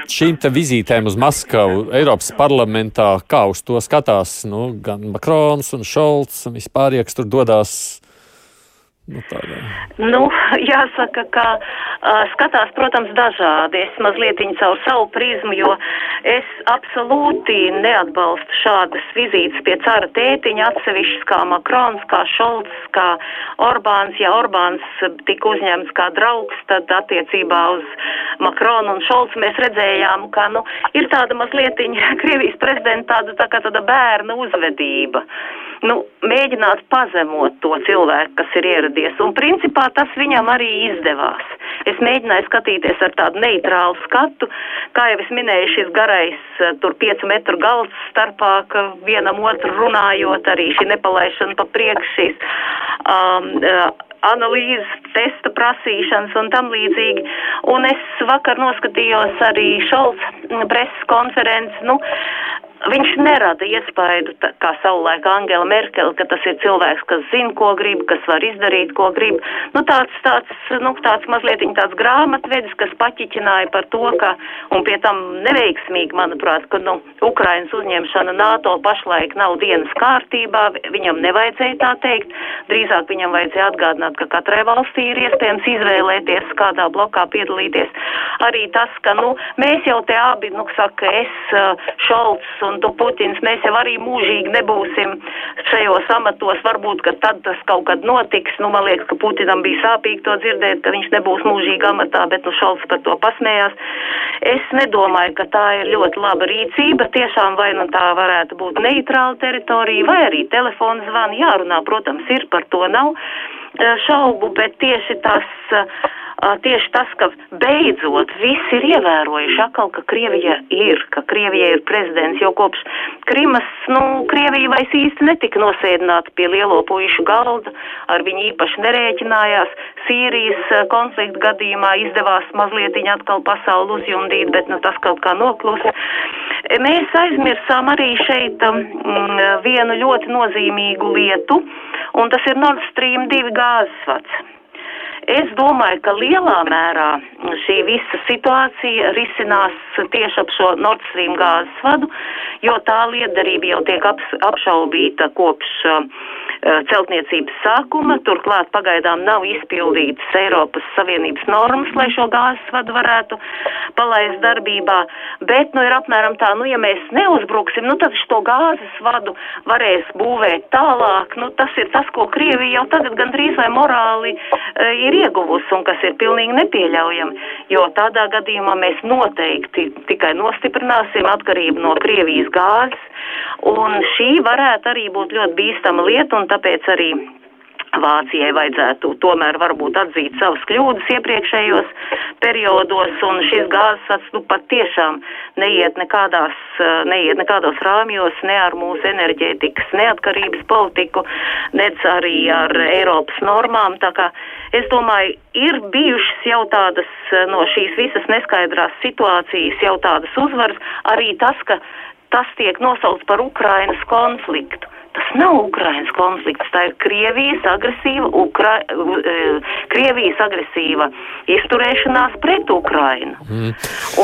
šīm vizītēm uz Maskavu, Eiropas parlamentā, kā uz to skatās nu, gan Makrons un Šolts un vispār, kas tur dodas Nu, nu, (laughs) jāsaka, ka uh, skatās, protams, dažādi. Es mazliet caur savu prizmu, jo es absolūti neatbalstu šādas vizītes pie cara tētiņa atsevišķas kā Makrons, kā Šolts, kā Orbāns. Ja Orbāns tika uzņemts kā draugs, tad attiecībā uz Makronu un Šolts mēs redzējām, ka, nu, ir tāda mazliet (laughs) Krievijas prezidenta tāda, tā kā tāda bērna uzvedība. Nu, mēģināt pazemot to cilvēku, kas ir ieradies. Un principā tas viņam arī izdevās. Es mēģināju skatīties ar tādu neitrālu skatu, kā jau es minēju, šis garais tur piecu metru galds starpā, ka vienam otru runājot, arī šī nepalaišana pa priekš šīs um, analīzes, testa prasīšanas un tam līdzīgi. Un es vakar noskatījos arī Šolts preses konferences. Nu, Viņš nerada iespaidu, tā, kā savulaik Angela Merkel, ka tas ir cilvēks, kas zina, ko grib, kas var izdarīt, ko grib. Nu, tāds, tāds, nu, tāds mazliet tāds grāmatvedis, kas paķiķināja par to, ka, un pie tam neveiksmīgi, manuprāt, ka, nu, Ukrainas uzņemšana NATO pašlaik nav dienas kārtībā, viņam nevajadzēja tā teikt, drīzāk viņam vajadzēja atgādināt, ka katrai valstī ir iespējams izvēlēties, kādā blokā piedalīties. Arī tas, ka, nu, mēs jau te abi, nu, saka, es, Šolts un tu Putins, mēs jau arī mūžīgi nebūsim šajos amatos, varbūt, ka tad tas kaut kad notiks, nu, man liekas, ka Putinam bija sāpīgi to dzirdēt, ka viņš nebūs mūžīgi amatā, bet, nu, Šalts par to pasmējās. Es nedomāju, ka tā ir ļoti laba rīcība, tiešām vai nu tā varētu būt neitrāla teritorija, vai arī telefona zvani, jārunā, protams, ir par to nav šaubu, bet tieši tas tieši tas, ka beidzot visi ir ievērojuši atkal, ka Krievija ir, ka Krievija ir prezidents, jo kopš Krimas, nu, Krievija vairs īsti netika nosēdināta pie lielo puišu galda, ar viņu īpaši nerēķinājās. Sīrijas konflikta gadījumā izdevās mazliet viņa atkal pasauli uzjundīt, bet nu, tas kaut kā noklusa. Mēs aizmirsām arī šeit um, vienu ļoti nozīmīgu lietu, un tas ir Nord Stream 2 gāzes vats. Es domāju, ka lielā mērā šī visa situācija risinās tieši ap šo Nord Stream gāzes vadu, jo tā lietderība jau tiek apšaubīta kopš uh, celtniecības sākuma. Turklāt pagaidām nav izpildītas Eiropas Savienības normas, lai šo gāzes vadu varētu palaist darbībā. Bet, nu, ir apmēram tā, nu, ja mēs neuzbruksim, nu, tad šo gāzes vadu varēs būvēt tālāk. Nu, tas ir tas, ko Krievija jau tagad gandrīz vai morāli uh, ir ieguvusi un kas ir pilnīgi nepieļaujami, jo tādā gadījumā mēs noteikti tikai nostiprināsim atkarību no Krievijas gāzes, un šī varētu arī būt ļoti bīstama lieta, un tāpēc arī Vācijai vajadzētu tomēr varbūt atzīt savas kļūdas iepriekšējos periodos, un šis gāzes nu, pat tiešām neiet nekādās, neiet nekādos rāmjos, ne ar mūsu enerģētikas neatkarības politiku, nec arī ar Eiropas normām. Tā kā es domāju, ir bijušas jau tādas no šīs visas neskaidrās situācijas jau tādas uzvaras, arī tas, ka tas tiek nosaukts par Ukrainas konfliktu. Tas nav Ukrainas konflikts, tā ir Krievijas agresīva, Ukra... Eh, Krievijas agresīva izturēšanās pret Ukrainu. Mm.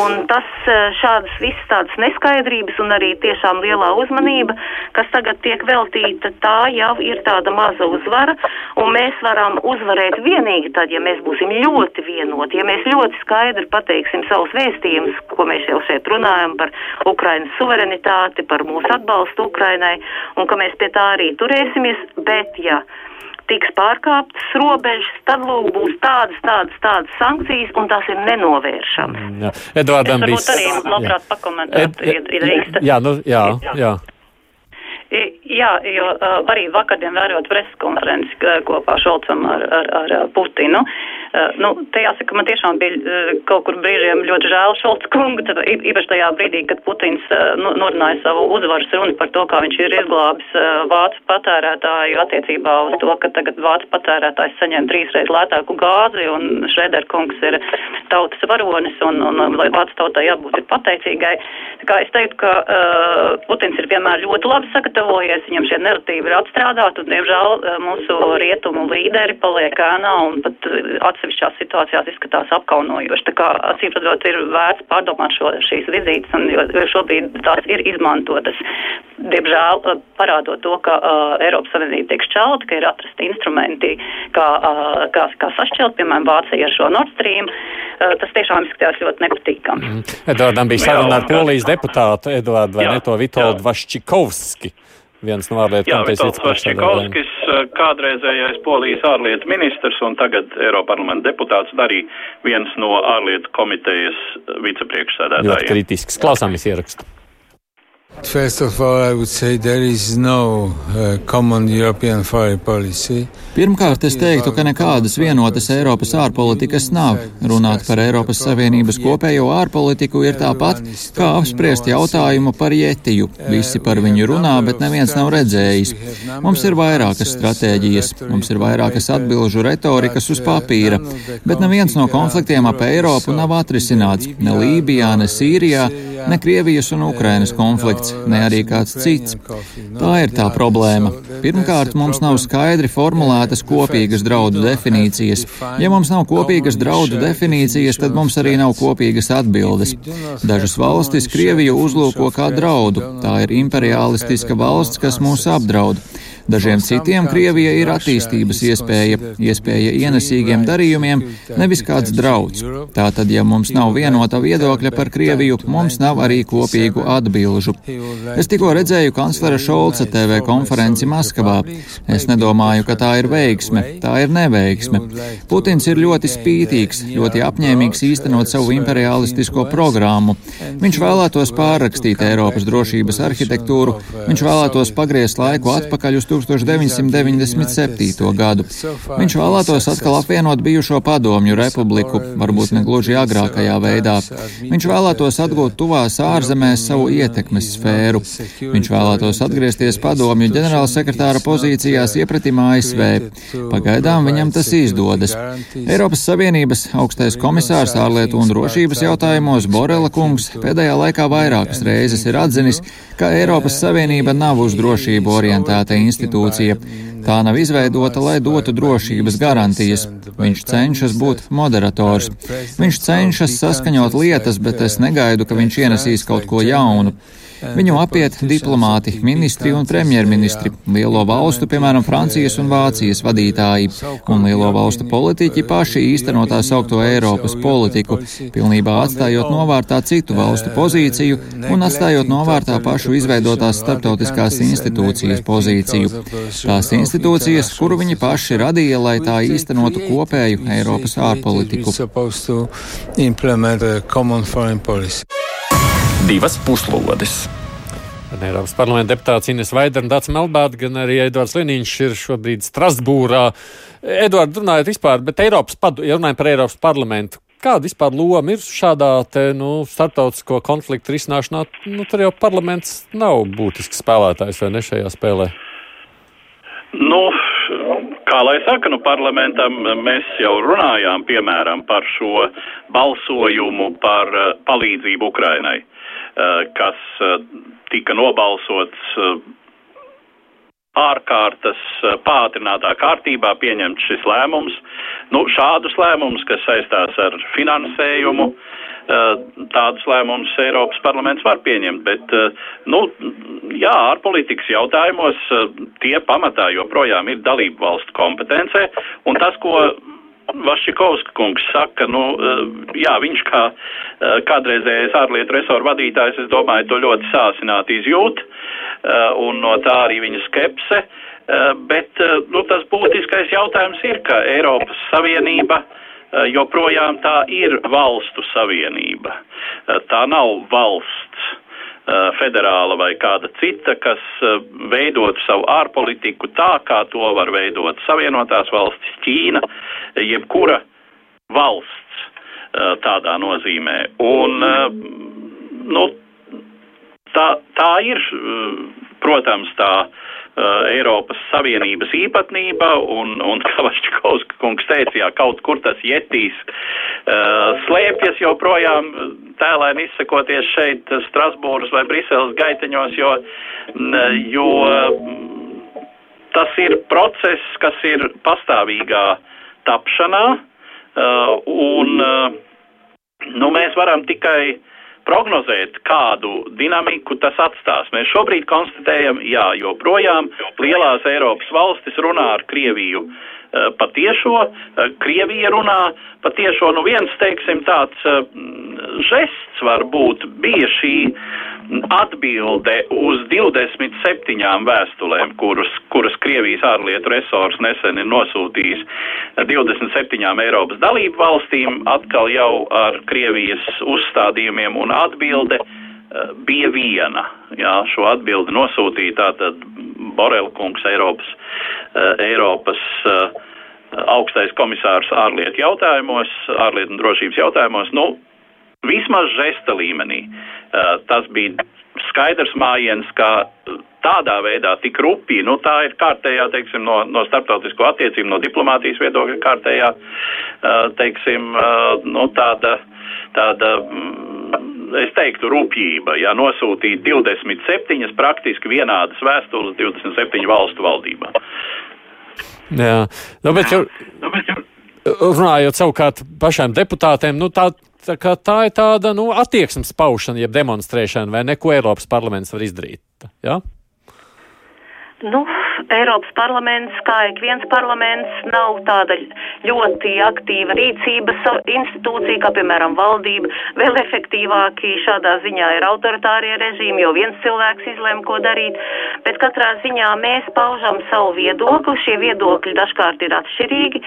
Un tas eh, šādas visas tādas neskaidrības un arī tiešām lielā uzmanība, kas tagad tiek veltīta, tā jau ir tāda maza uzvara, un mēs varam uzvarēt vienīgi tad, ja mēs būsim ļoti vienoti, ja mēs ļoti skaidri pateiksim savus vēstījumus, ko mēs jau šeit runājam par Ukrainas suverenitāti, par mūsu atbalstu Ukrainai, un ka mēs pie tā arī turēsimies, bet ja tiks pārkāptas robežas, tad lūk būs tādas, tādas, tādas sankcijas, un tās ir nenovēršamas. Jā, Edvardam bija. Varbūt arī labprāt pakomentēt, ja drīkst. Jā, nu, jā, jā. Jā, jo uh, arī vakardien vērot preses konferenci kopā Šolcam ar, ar, ar Putinu. Uh, nu, te jāsaka, man tiešām bija uh, kaut kur brīžiem ļoti žēl Šolca kungu, tad īpaši tajā brīdī, kad Putins uh, norunāja savu uzvaras runu par to, kā viņš ir izglābis vācu patērētāju attiecībā uz to, ka tagad vācu patērētājs saņem trīsreiz lētāku gāzi un Šreder kungs ir tautas varonis un, un, un lai vācu tautai jābūt ir pateicīgai. Tā kā es teiktu, ka uh, Putins ir vienmēr ļoti labi sagatavojies, viņam šie narratīvi ir atstrādāti un, diemžēl, mūsu rietumu līderi paliek ēnā un pat atsevišķās situācijās izskatās apkaunojoši. Tā kā acīm redzot, ir vērts pārdomāt šo, šīs vizītes, un, jo, šobrīd tās ir izmantotas. Diemžēl parādot to, ka uh, Eiropas Savienība tiek šķelta, ka ir atrasti instrumenti, kā, uh, kā, kā sašķelt, piemēram, Vācija ar šo Nord Stream. Uh, tas tiešām izskatījās ļoti nepatīkami. Mm. Edvardam bija saruna ar polijas deputātu Eduardu vai ne to Vitoldu Vaščikovski viens no ārlietu komitejas vicepriekšsēdētājiem. kādreizējais polijas ārlietu ministrs un tagad Eiroparlamenta deputāts arī viens no ārlietu komitejas vicepriekšsēdētājiem. Ļoti kritisks. Klausāmies ierakstu. Pirmkārt, es teiktu, ka nekādas vienotas Eiropas ārpolitikas nav. Runāt par Eiropas Savienības kopējo ārpolitiku ir tāpat, kā apspriest jautājumu par jetiju. Visi par viņu runā, bet neviens nav redzējis. Mums ir vairākas stratēģijas, mums ir vairākas atbilžu retorikas uz papīra, bet neviens no konfliktiem ap Eiropu nav atrisināts ne Lībijā, ne Sīrijā, ne Krievijas un Ukrainas konflikts, ne arī kāds cits. Tā ir tā problēma. Pirmkārt, mums nav skaidri formulētas kopīgas draudu definīcijas. Ja mums nav kopīgas draudu definīcijas, tad mums arī nav kopīgas atbildes. Dažas valstis Krieviju uzlūko kā draudu. Tā ir imperialistiska valsts, kas mūs apdraud. Dažiem citiem Krievija ir attīstības iespēja, iespēja ienesīgiem darījumiem, nevis kāds drauds. Tātad, ja mums nav vienota viedokļa par Krieviju, mums nav arī kopīgu atbilžu. Es tikko redzēju kanclera Šolca TV konferenci Maskavā. Es nedomāju, ka tā ir veiksme, tā ir neveiksme. Putins ir ļoti spītīgs, ļoti apņēmīgs īstenot savu imperialistisko programmu. Viņš vēlētos pārrakstīt Eiropas drošības arhitektūru, viņš vēlētos pagriezt laiku atpakaļ uz 1997. gadu. Viņš vēlētos atkal apvienot bijušo padomju republiku, varbūt ne gluži agrākajā veidā. Viņš vēlētos atgūt tuvās ārzemēs savu ietekmes sfēru. Viņš vēlētos atgriezties padomju ģenerālsekretāra pozīcijās iepratim ASV. Pagaidām viņam tas izdodas. Eiropas Savienības augstais komisārs ārlietu un drošības jautājumos Borela kungs pēdējā laikā vairākas reizes ir atzinis, ka Eiropas Savienība nav uz drošību orientēta institūcija institūcija. Tā nav izveidota, lai dotu drošības garantijas. Viņš cenšas būt moderators. Viņš cenšas saskaņot lietas, bet es negaidu, ka viņš ienesīs kaut ko jaunu. Viņu apiet diplomāti, ministri un premjerministri, lielo valstu, piemēram, Francijas un Vācijas vadītāji, un lielo valstu politiķi paši īstenot tā saukto Eiropas politiku, pilnībā atstājot novārtā citu valstu pozīciju un atstājot novārtā pašu izveidotās starptautiskās institūcijas pozīciju. Tās institūcijas, kuru viņi paši radīja, lai tā īstenotu kopēju Eiropas ārpolitiku. Divas puslodes! gan Eiropas parlamenta deputāts Ines Vaidara un Dārts Melbārds, gan arī Edvards Liniņš ir šobrīd Strasbūrā. Edvards, runājot vispār, bet Eiropas, ja runājam par Eiropas parlamentu, kāda vispār loma ir šādā te, nu, starptautisko konfliktu risināšanā? Nu, tur jau parlaments nav būtisks spēlētājs vai ne šajā spēlē? Nu, kā lai saka, nu parlamentam mēs jau runājām, piemēram, par šo balsojumu par uh, palīdzību Ukrainai, kas uh, tika nobalsots ārkārtas pātrinātā kārtībā pieņemts šis lēmums. Nu, šādus lēmumus, kas saistās ar finansējumu, tādus lēmumus Eiropas parlaments var pieņemt, bet, nu, jā, ārpolitikas jautājumos tie pamatā joprojām ir dalību valstu kompetencē, un tas, ko Vašikovska kungs saka, nu, jā, viņš kā kādreizējais ārlietu resoru vadītājs, es domāju, to ļoti sāsināti izjūt, un no tā arī viņa skepse, bet, nu, tas būtiskais jautājums ir, ka Eiropas Savienība joprojām tā ir valstu savienība. Tā nav valsts federāla vai kāda cita, kas veidot savu ārpolitiku tā, kā to var veidot Savienotās valstis, Ķīna, jebkura valsts tādā nozīmē. Un, nu, tā, tā ir, protams, tā Eiropas Savienības īpatnība, un, un (laughs) kā Vašķikovska kungs teica, jā, kaut kur tas jetīs uh, slēpjas joprojām, tēlēni izsakoties šeit Strasbūras vai Briseles gaiteņos, jo, jo tas ir process, kas ir pastāvīgā tapšanā, uh, un uh, nu, mēs varam tikai prognozēt, kādu dinamiku tas atstās. Mēs šobrīd konstatējam, jā, joprojām lielās Eiropas valstis runā ar Krieviju uh, patiešo, uh, Krievija runā patiešo, nu viens, teiksim, tāds uh, žests varbūt bija šī atbilde uz 27 vēstulēm, kurus, kuras Krievijas ārlietu resors nesen ir nosūtījis 27 Eiropas dalību valstīm, atkal jau ar Krievijas uzstādījumiem un atbilde uh, bija viena. Jā, šo atbildi nosūtīja tātad Borela kungs Eiropas, uh, Eiropas uh, augstais komisārs ārlietu jautājumos, ārlietu un drošības jautājumos. Nu, vismaz žesta līmenī. Uh, tas bija skaidrs mājiens, ka tādā veidā tik rupji, nu tā ir kārtējā, teiksim, no, no starptautisko attiecību, no diplomātijas viedokļa kārtējā, teiksim, nu tāda, tāda, es teiktu, rupjība, ja nosūtīt 27 praktiski vienādas vēstules 27 valstu valdībā. Jā, nu, bet jau, runājot savukārt pašiem deputātiem, nu tā tā, tā ir tāda nu, attieksmes paušana, jeb demonstrēšana, vai neko Eiropas parlaments var izdarīt. Ja? Nu, Eiropas parlaments, kā ik viens parlaments, nav tāda ļoti aktīva rīcības institūcija, kā piemēram valdība. Vēl efektīvāki šādā ziņā ir autoritārie režīmi, jo viens cilvēks izlēma, ko darīt. Bet katrā ziņā mēs paužam savu viedokli, šie viedokļi dažkārt ir atšķirīgi,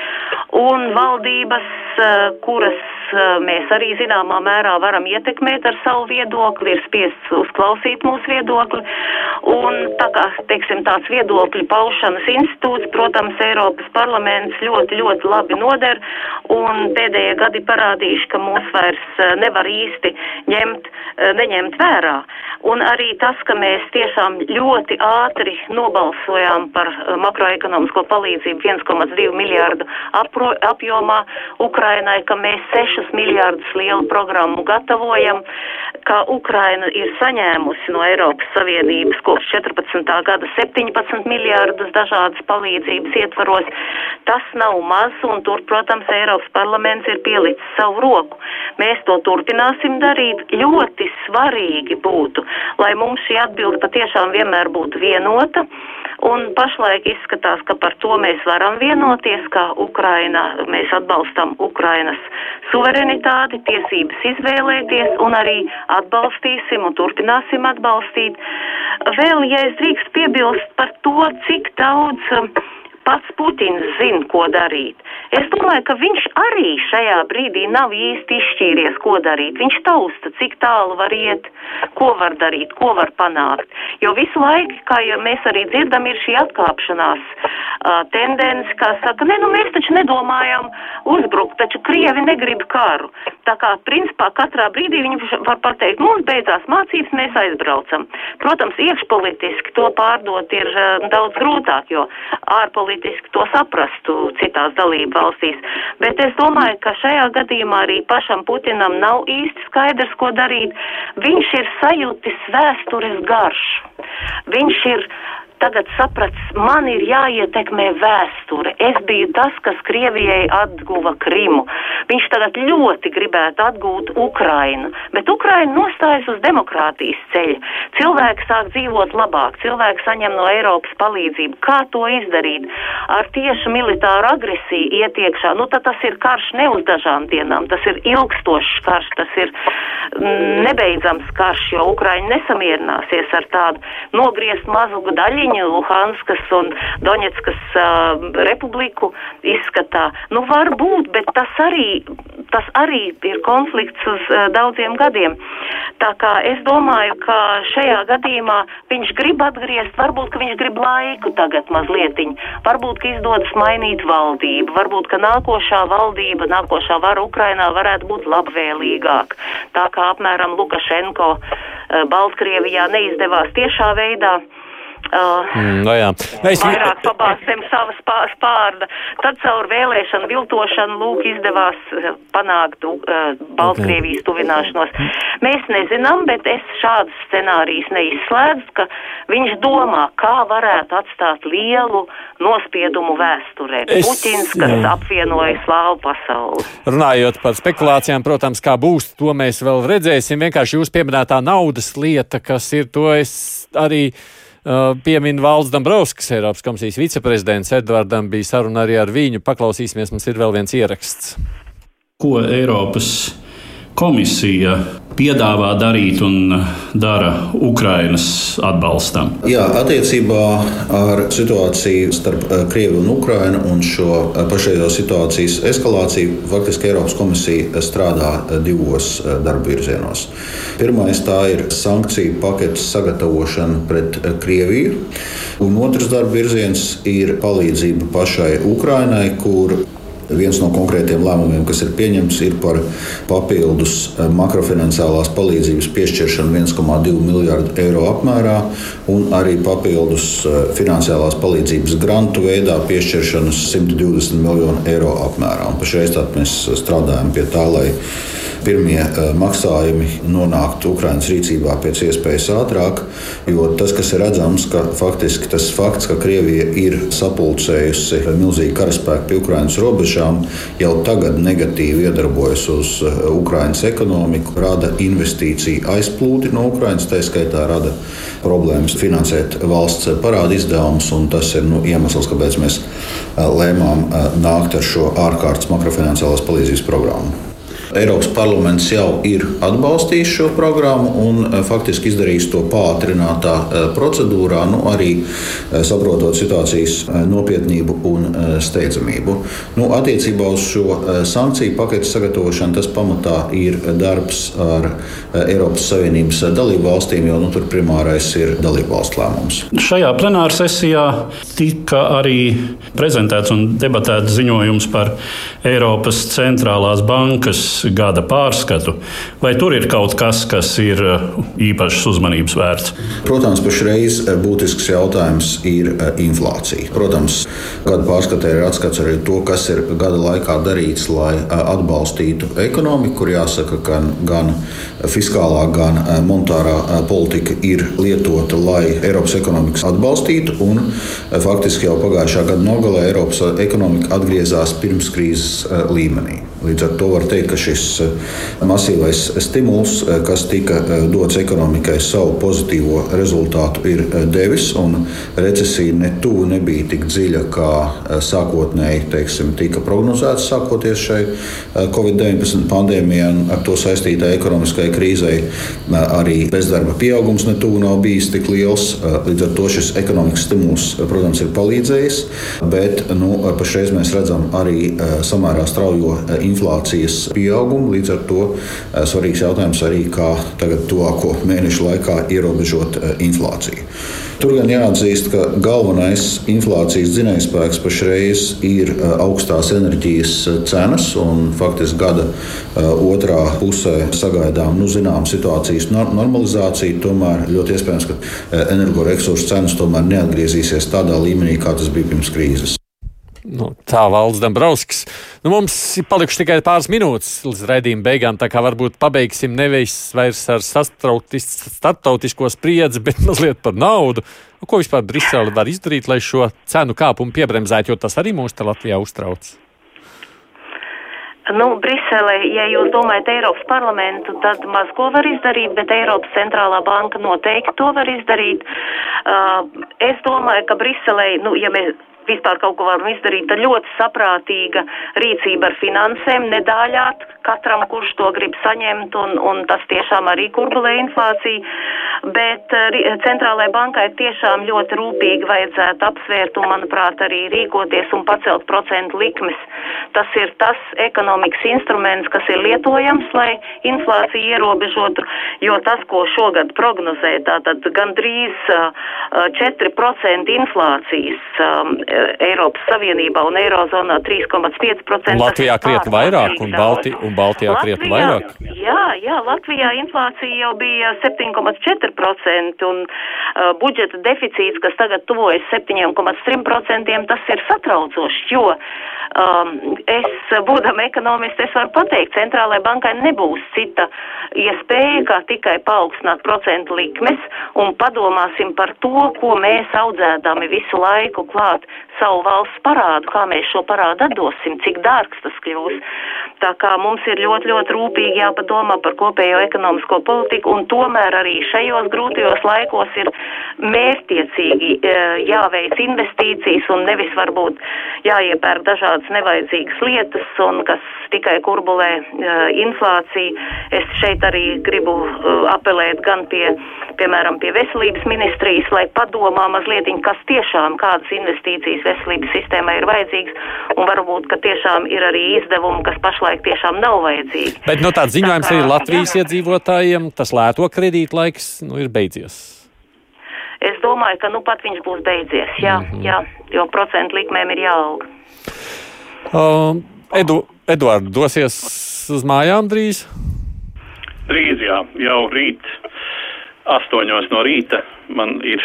un valdības, eh, kuras eh, mēs arī zināmā mērā varam ietekmēt ar savu viedokli, ir spiests uzklausīt mūsu viedokli. Un tā kā, teiksim, tāds viedokļu paušanas institūts, protams, Eiropas parlaments ļoti, ļoti labi noder, un pēdējie gadi parādījuši, ka mūs vairs eh, nevar īsti ņemt, neņemt vērā. Un arī tas, ka mēs tiešām ļoti ātri nobalsojām par makroekonomisko palīdzību 1,2 miljārdu apro, apjomā Ukrainai, ka mēs 6 miljārdus lielu programmu gatavojam, ka Ukraina ir saņēmusi no Eiropas Savienības kopš 14. gada 17 miljārdus dažādas palīdzības ietvaros. Tas nav maz, un tur, protams, Eiropas parlaments ir pielicis savu roku. Mēs to turpināsim darīt. Ļoti svarīgi būtu, lai mums šī atbilde patiešām vienmēr būtu vienota. Un pašlaik izskatās, ka par to mēs varam vienoties, ka Ukraina, mēs atbalstam Ukrainas suverenitāti, tiesības izvēlēties un arī atbalstīsim un turpināsim atbalstīt. Vēl, ja es drīkst piebilst par to, cik daudz pats Putins zina, ko darīt. Es domāju, ka viņš arī šajā brīdī nav īsti izšķīries, ko darīt. Viņš tausta, cik tālu var iet, ko var darīt, ko var panākt. Jo visu laiku, kā jau mēs arī dzirdam, ir šī atkāpšanās uh, tendence, kā saka, ne, nu mēs taču nedomājam uzbrukt, taču Krievi negrib karu. Tā kā, principā, katrā brīdī viņi var pateikt, mums beidzās mācības, mēs aizbraucam. Protams, iekšpolitiski to pārdot ir uh, daudz grūtāk, jo ārpolitiski to saprastu citās dalību valstīs. Bet es domāju, ka šajā gadījumā arī pašam Putinam nav īsti skaidrs, ko darīt. Viņš ir sajūtis vēstures garšu. Viņš ir tagad sapratis, man ir jāietekmē vēsture. Es biju tas, kas Krievijai atguva Krimu. Viņš tagad ļoti gribētu atgūt Ukrainu, bet Ukraina nostājas uz demokrātijas ceļa. Cilvēki sāk dzīvot labāk, cilvēki saņem no Eiropas palīdzību. Kā to izdarīt? Ar tieši militāru agresiju ietiekšā. Nu, tas ir karš ne uz dažām dienām, tas ir ilgstošs karš, tas ir mm, nebeidzams karš, jo Ukraina nesamierināsies ar tādu nogriezt mazu daļiņu viņa Luhanskas un Doņetskas uh, republiku izskatā. Nu, varbūt, bet tas arī, tas arī ir konflikts uz uh, daudziem gadiem. Tā kā es domāju, ka šajā gadījumā viņš grib atgriezt, varbūt, ka viņš grib laiku tagad mazlietiņ, varbūt, ka izdodas mainīt valdību, varbūt, ka nākošā valdība, nākošā vara Ukrainā varētu būt labvēlīgāk. Tā kā apmēram Lukašenko uh, Baltkrievijā neizdevās tiešā veidā. Uh, mm, no jā. es vairāk pabāztem savas spārda. Tad caur vēlēšanu viltošanu lūk izdevās uh, panākt uh, Baltkrievijas okay. tuvināšanos. Mēs nezinām, bet es šādus scenārijus neizslēdzu, ka viņš domā, kā varētu atstāt lielu nospiedumu vēsturē. Es, Puķins, kas jā. apvienoja slāvu pasauli. Runājot par spekulācijām, protams, kā būs, to mēs vēl redzēsim. Vienkārši jūs pieminētā naudas lieta, kas ir to es arī piemin Valds Dombrovskis, Eiropas komisijas viceprezidents Edvardam, bija saruna arī ar viņu. Paklausīsimies, mums ir vēl viens ieraksts. Ko Eiropas komisija piedāvā darīt un dara Ukrainas atbalstam? Jā, attiecībā ar situāciju starp eh, Krieviju un Ukrainu un šo eh, pašreizējo situācijas eskalāciju faktiski Eiropas komisija strādā eh, divos darba virzienos. Pirmais tā ir sankciju paketes sagatavošana pret Krieviju, un otrs darba virziens ir palīdzība pašai Ukrainai, kur Viens no konkrētiem lēmumiem, kas ir pieņemts, ir par papildus eh, makrofinansālās palīdzības piešķiršanu 1,2 miljardu eiro apmērā un arī papildus eh, finansiālās palīdzības grantu veidā piešķiršanu 120 miljonu eiro apmērā. Un pašreiz mēs strādājam pie tā, lai pirmie eh, maksājumi nonāktu Ukraiņas rīcībā pēc iespējas ātrāk. Jo tas, kas ir redzams, ka faktiski tas fakts, ka Krievija ir sapulcējusi milzīgu karaspēku pie Ukraiņas robežām, jau tagad negatīvi iedarbojas uz eh, Ukraiņas ekonomiku, rada investīciju aizplūdi no Ukraiņas, tā skaitā rada problēmas finansēt valsts parāda izdevumus. Tas ir nu, iemesls, kāpēc mēs eh, lēmām nākt ar šo ārkārtas makrofinansālās palīdzības programmu. Eiropas parlaments jau ir atbalstījis šo programmu un eh, faktiski izdarījis to pātrinātā eh, procedūrā, nu, arī eh, saprotot situācijas nopietnību un steidzamību. Nu, attiecībā uz šo sankciju paketu sagatavošanu tas pamatā ir darbs ar Eiropas Savienības dalību valstīm, jo nu, tur primārais ir dalību valstu lēmums. Šajā plenāra sesijā tika arī prezentēts un debatēts ziņojums par Eiropas centrālās bankas gada pārskatu, vai tur ir kaut kas, kas ir uh, īpašas uzmanības vērts? Protams, pašreiz uh, būtisks jautājums ir uh, inflācija. Protams, gada pārskatē ir atskats arī to, kas ir gada laikā darīts, lai atbalstītu ekonomiku, kur jāsaka, ka gan fiskālā, gan monetārā politika ir lietota, lai Eiropas ekonomikas atbalstītu. Un, faktiski jau pagājušā gada nogalē Eiropas ekonomika atgriezās pirms krīzes līmenī. Līdz ar to var teikt, ka šis masīvais stimuls, kas tika dots ekonomikai, savu pozitīvo rezultātu ir devis. Recesija ne tuvu nebija tik dziļa, kā sākotnēji teiksim, tika prognozēts sākoties šai Covid-19 pandēmijai un ar to saistītai ekonomiskai krīzei. Arī bezdarba pieaugums ne tuvu nav bijis tik liels. Līdz ar to šis ekonomikas stimuls, protams, ir palīdzējis. Bet nu, pašreiz mēs redzam arī samērā straujo inflācijas pieaugumu. Līdz ar to svarīgs jautājums arī, kā tagad tuvāko mēnešu laikā ierobežot inflāciju. Tur gan jāatzīst, ka galvenais inflācijas dzinējspēks pašreiz ir augstās enerģijas cenas. Faktiski gada otrā pusē sagaidām nu, zinām situācijas normalizāciju. Tomēr ļoti iespējams, ka energoresursu cenas tomēr neatgriezīsies tādā līmenī, kā tas bija pirms krīzes. Nu, tā valsts Dabrovskis. Nu, mums ir palikuši tikai pāris minūtes līdz raidījuma beigām, tā kā varbūt pabeigsim nevis vairs ar starptautisko spriedzi, bet mazliet par naudu. Nu, ko vispār Brisele var izdarīt, lai šo cenu kāpumu piebremzētu, jo tas arī mūs te Latvijā uztrauc? Nu, Brisele, ja jūs domājat Eiropas parlamentu, tad maz ko var izdarīt, bet Eiropas centrālā banka noteikti to var izdarīt. Uh, es domāju, ka Briselē, nu, ja mēs vispār kaut ko varam izdarīt, tad ļoti saprātīga rīcība ar finansēm, nedāļāt katram, kurš to grib saņemt, un, un tas tiešām arī kurbulē inflāciju. Bet uh, centrālajai bankai tiešām ļoti rūpīgi vajadzētu apsvērt un, manuprāt, arī rīkoties un pacelt procentu likmes. Tas ir tas ekonomikas instruments, kas ir lietojams, lai inflāciju ierobežotu, jo tas, ko šogad prognozē, tātad gandrīz uh, 4% inflācijas um, Eiropas Savienībā un Eirozonā 3,5%. Latvijā krietni vairāk un, Balti, un Baltijā krietni vairāk. Jā, jā, Latvijā inflācija jau bija 7,4% un uh, budžeta deficīts, kas tagad tuvojas 7,3%, tas ir satraucoši, jo um, es, būdam ekonomists, es varu pateikt, centrālajai bankai nebūs cita iespēja, kā tikai paaugstināt procentu likmes un padomāsim par to, ko mēs audzēdami visu laiku klāt savu valsts parādu, kā mēs šo parādu atdosim, cik dārgs tas kļūs. Tā kā mums ir ļoti, ļoti rūpīgi jāpadomā par kopējo ekonomisko politiku, un tomēr arī šajos grūtajos laikos ir mērķtiecīgi e, jāveic investīcijas un nevis varbūt jāiepērk dažādas nevajadzīgas lietas, un kas tikai kurbulē e, inflāciju. Es šeit arī gribu e, apelēt gan pie, piemēram, pie veselības ministrijas, lai padomā mazliet, kas tiešām kādas investīcijas veselības sistēmai ir vajadzīgas, un varbūt, ka tiešām ir arī izdevumi, kas pašlaik tiešām nav vajadzīgi. Bet no tāds ziņojums tā kā, arī Latvijas jā. iedzīvotājiem tas lēto kredītu laiks nu, ir beidzies. Es domāju, ka nu pat viņš būs beidzies, jā, mm -hmm. jā jo procentu likmēm ir jāaug. Um, Edu, Eduard, dosies uz mājām drīz? Drīz, jā, jau rīt, astoņos no rīta man ir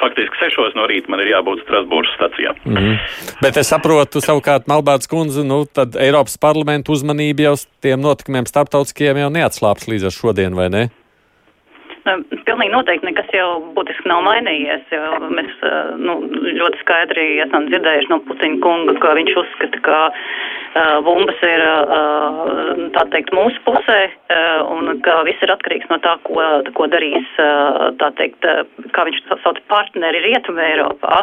faktiski 6 no rīta man ir jābūt Strasbūras stacijā. Mm -hmm. Bet es saprotu, savukārt, Malbārds kundze, nu, tad Eiropas parlamenta uzmanība jau tiem notikumiem starptautiskiem jau neatslāps līdz ar šodien, vai ne? Nu, pilnīgi noteikti nekas jau būtiski nav mainījies. Mēs nu, ļoti skaidri esam dzirdējuši no Putina kunga, ka viņš uzskata, ka bumbas ir tā teikt mūsu pusē un ka viss ir atkarīgs no tā, ko, ko darīs, tā teikt, kā viņš sauc partneri Rietumē Eiropā.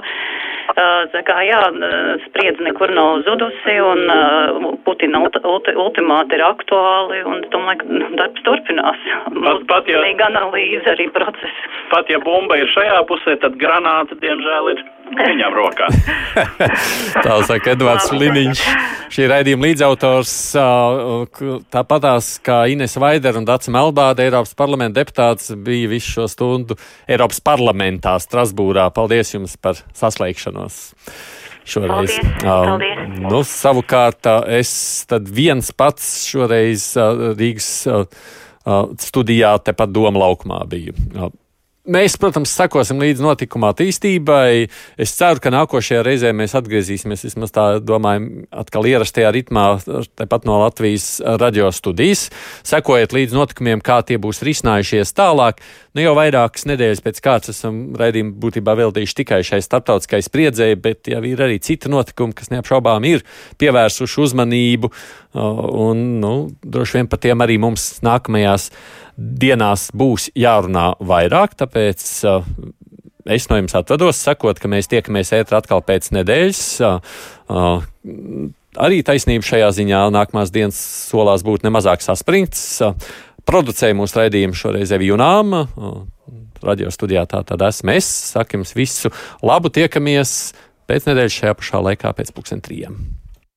Tā kā jā, spriedze nekur nav zudusi un Putina ulti, ulti, ultimāti ir aktuāli un domāju, ka darbs turpinās. Pat, pat, ja, analīze arī process. Pat ja bumba ir šajā pusē, tad granāta, diemžēl, ir viņam rokā. (laughs) Tā saka Edvards Liniņš, šī raidījuma līdzautors, tāpatās kā Ines Vaider un Dats Melbāde, Eiropas parlamenta deputāts, bija visu šo stundu Eiropas parlamentā Strasbūrā. Paldies jums par saslēgšanos! Šoreiz. Paldies, paldies. Uh, nu, savukārt es tad viens pats šoreiz uh, Rīgas uh, studijā tepat Doma laukumā biju. Mēs, protams, sekosim līdz notikuma attīstībai. Es ceru, ka nākošajā reizē mēs atgriezīsimies, vismaz tā domājam, atkal ierastajā ritmā, tepat no Latvijas radio studijas. Sekojiet līdz notikumiem, kā tie būs risinājušies tālāk. Nu, jau vairākas nedēļas pēc kārtas esam raidījumu būtībā veltījuši tikai šai starptautiskai spriedzēji, bet jau ir arī citi notikumi, kas neapšaubām ir pievērsuši uzmanību, un nu, droši vien par tiem arī mums nākamajās dienās būs jārunā vairāk, tāpēc uh, es no jums atvados, sakot, ka mēs tiekamies ētrā atkal pēc nedēļas. Uh, uh, arī taisnība šajā ziņā nākamās dienas solās būt nemazāk saspringts. Producēja mūsu raidījumu šoreiz Evijunām. Radio studijā tā tad esmu es. Saku jums visu labu, tiekamies pēc nedēļas šajā pašā laikā pēc pusdien trījiem.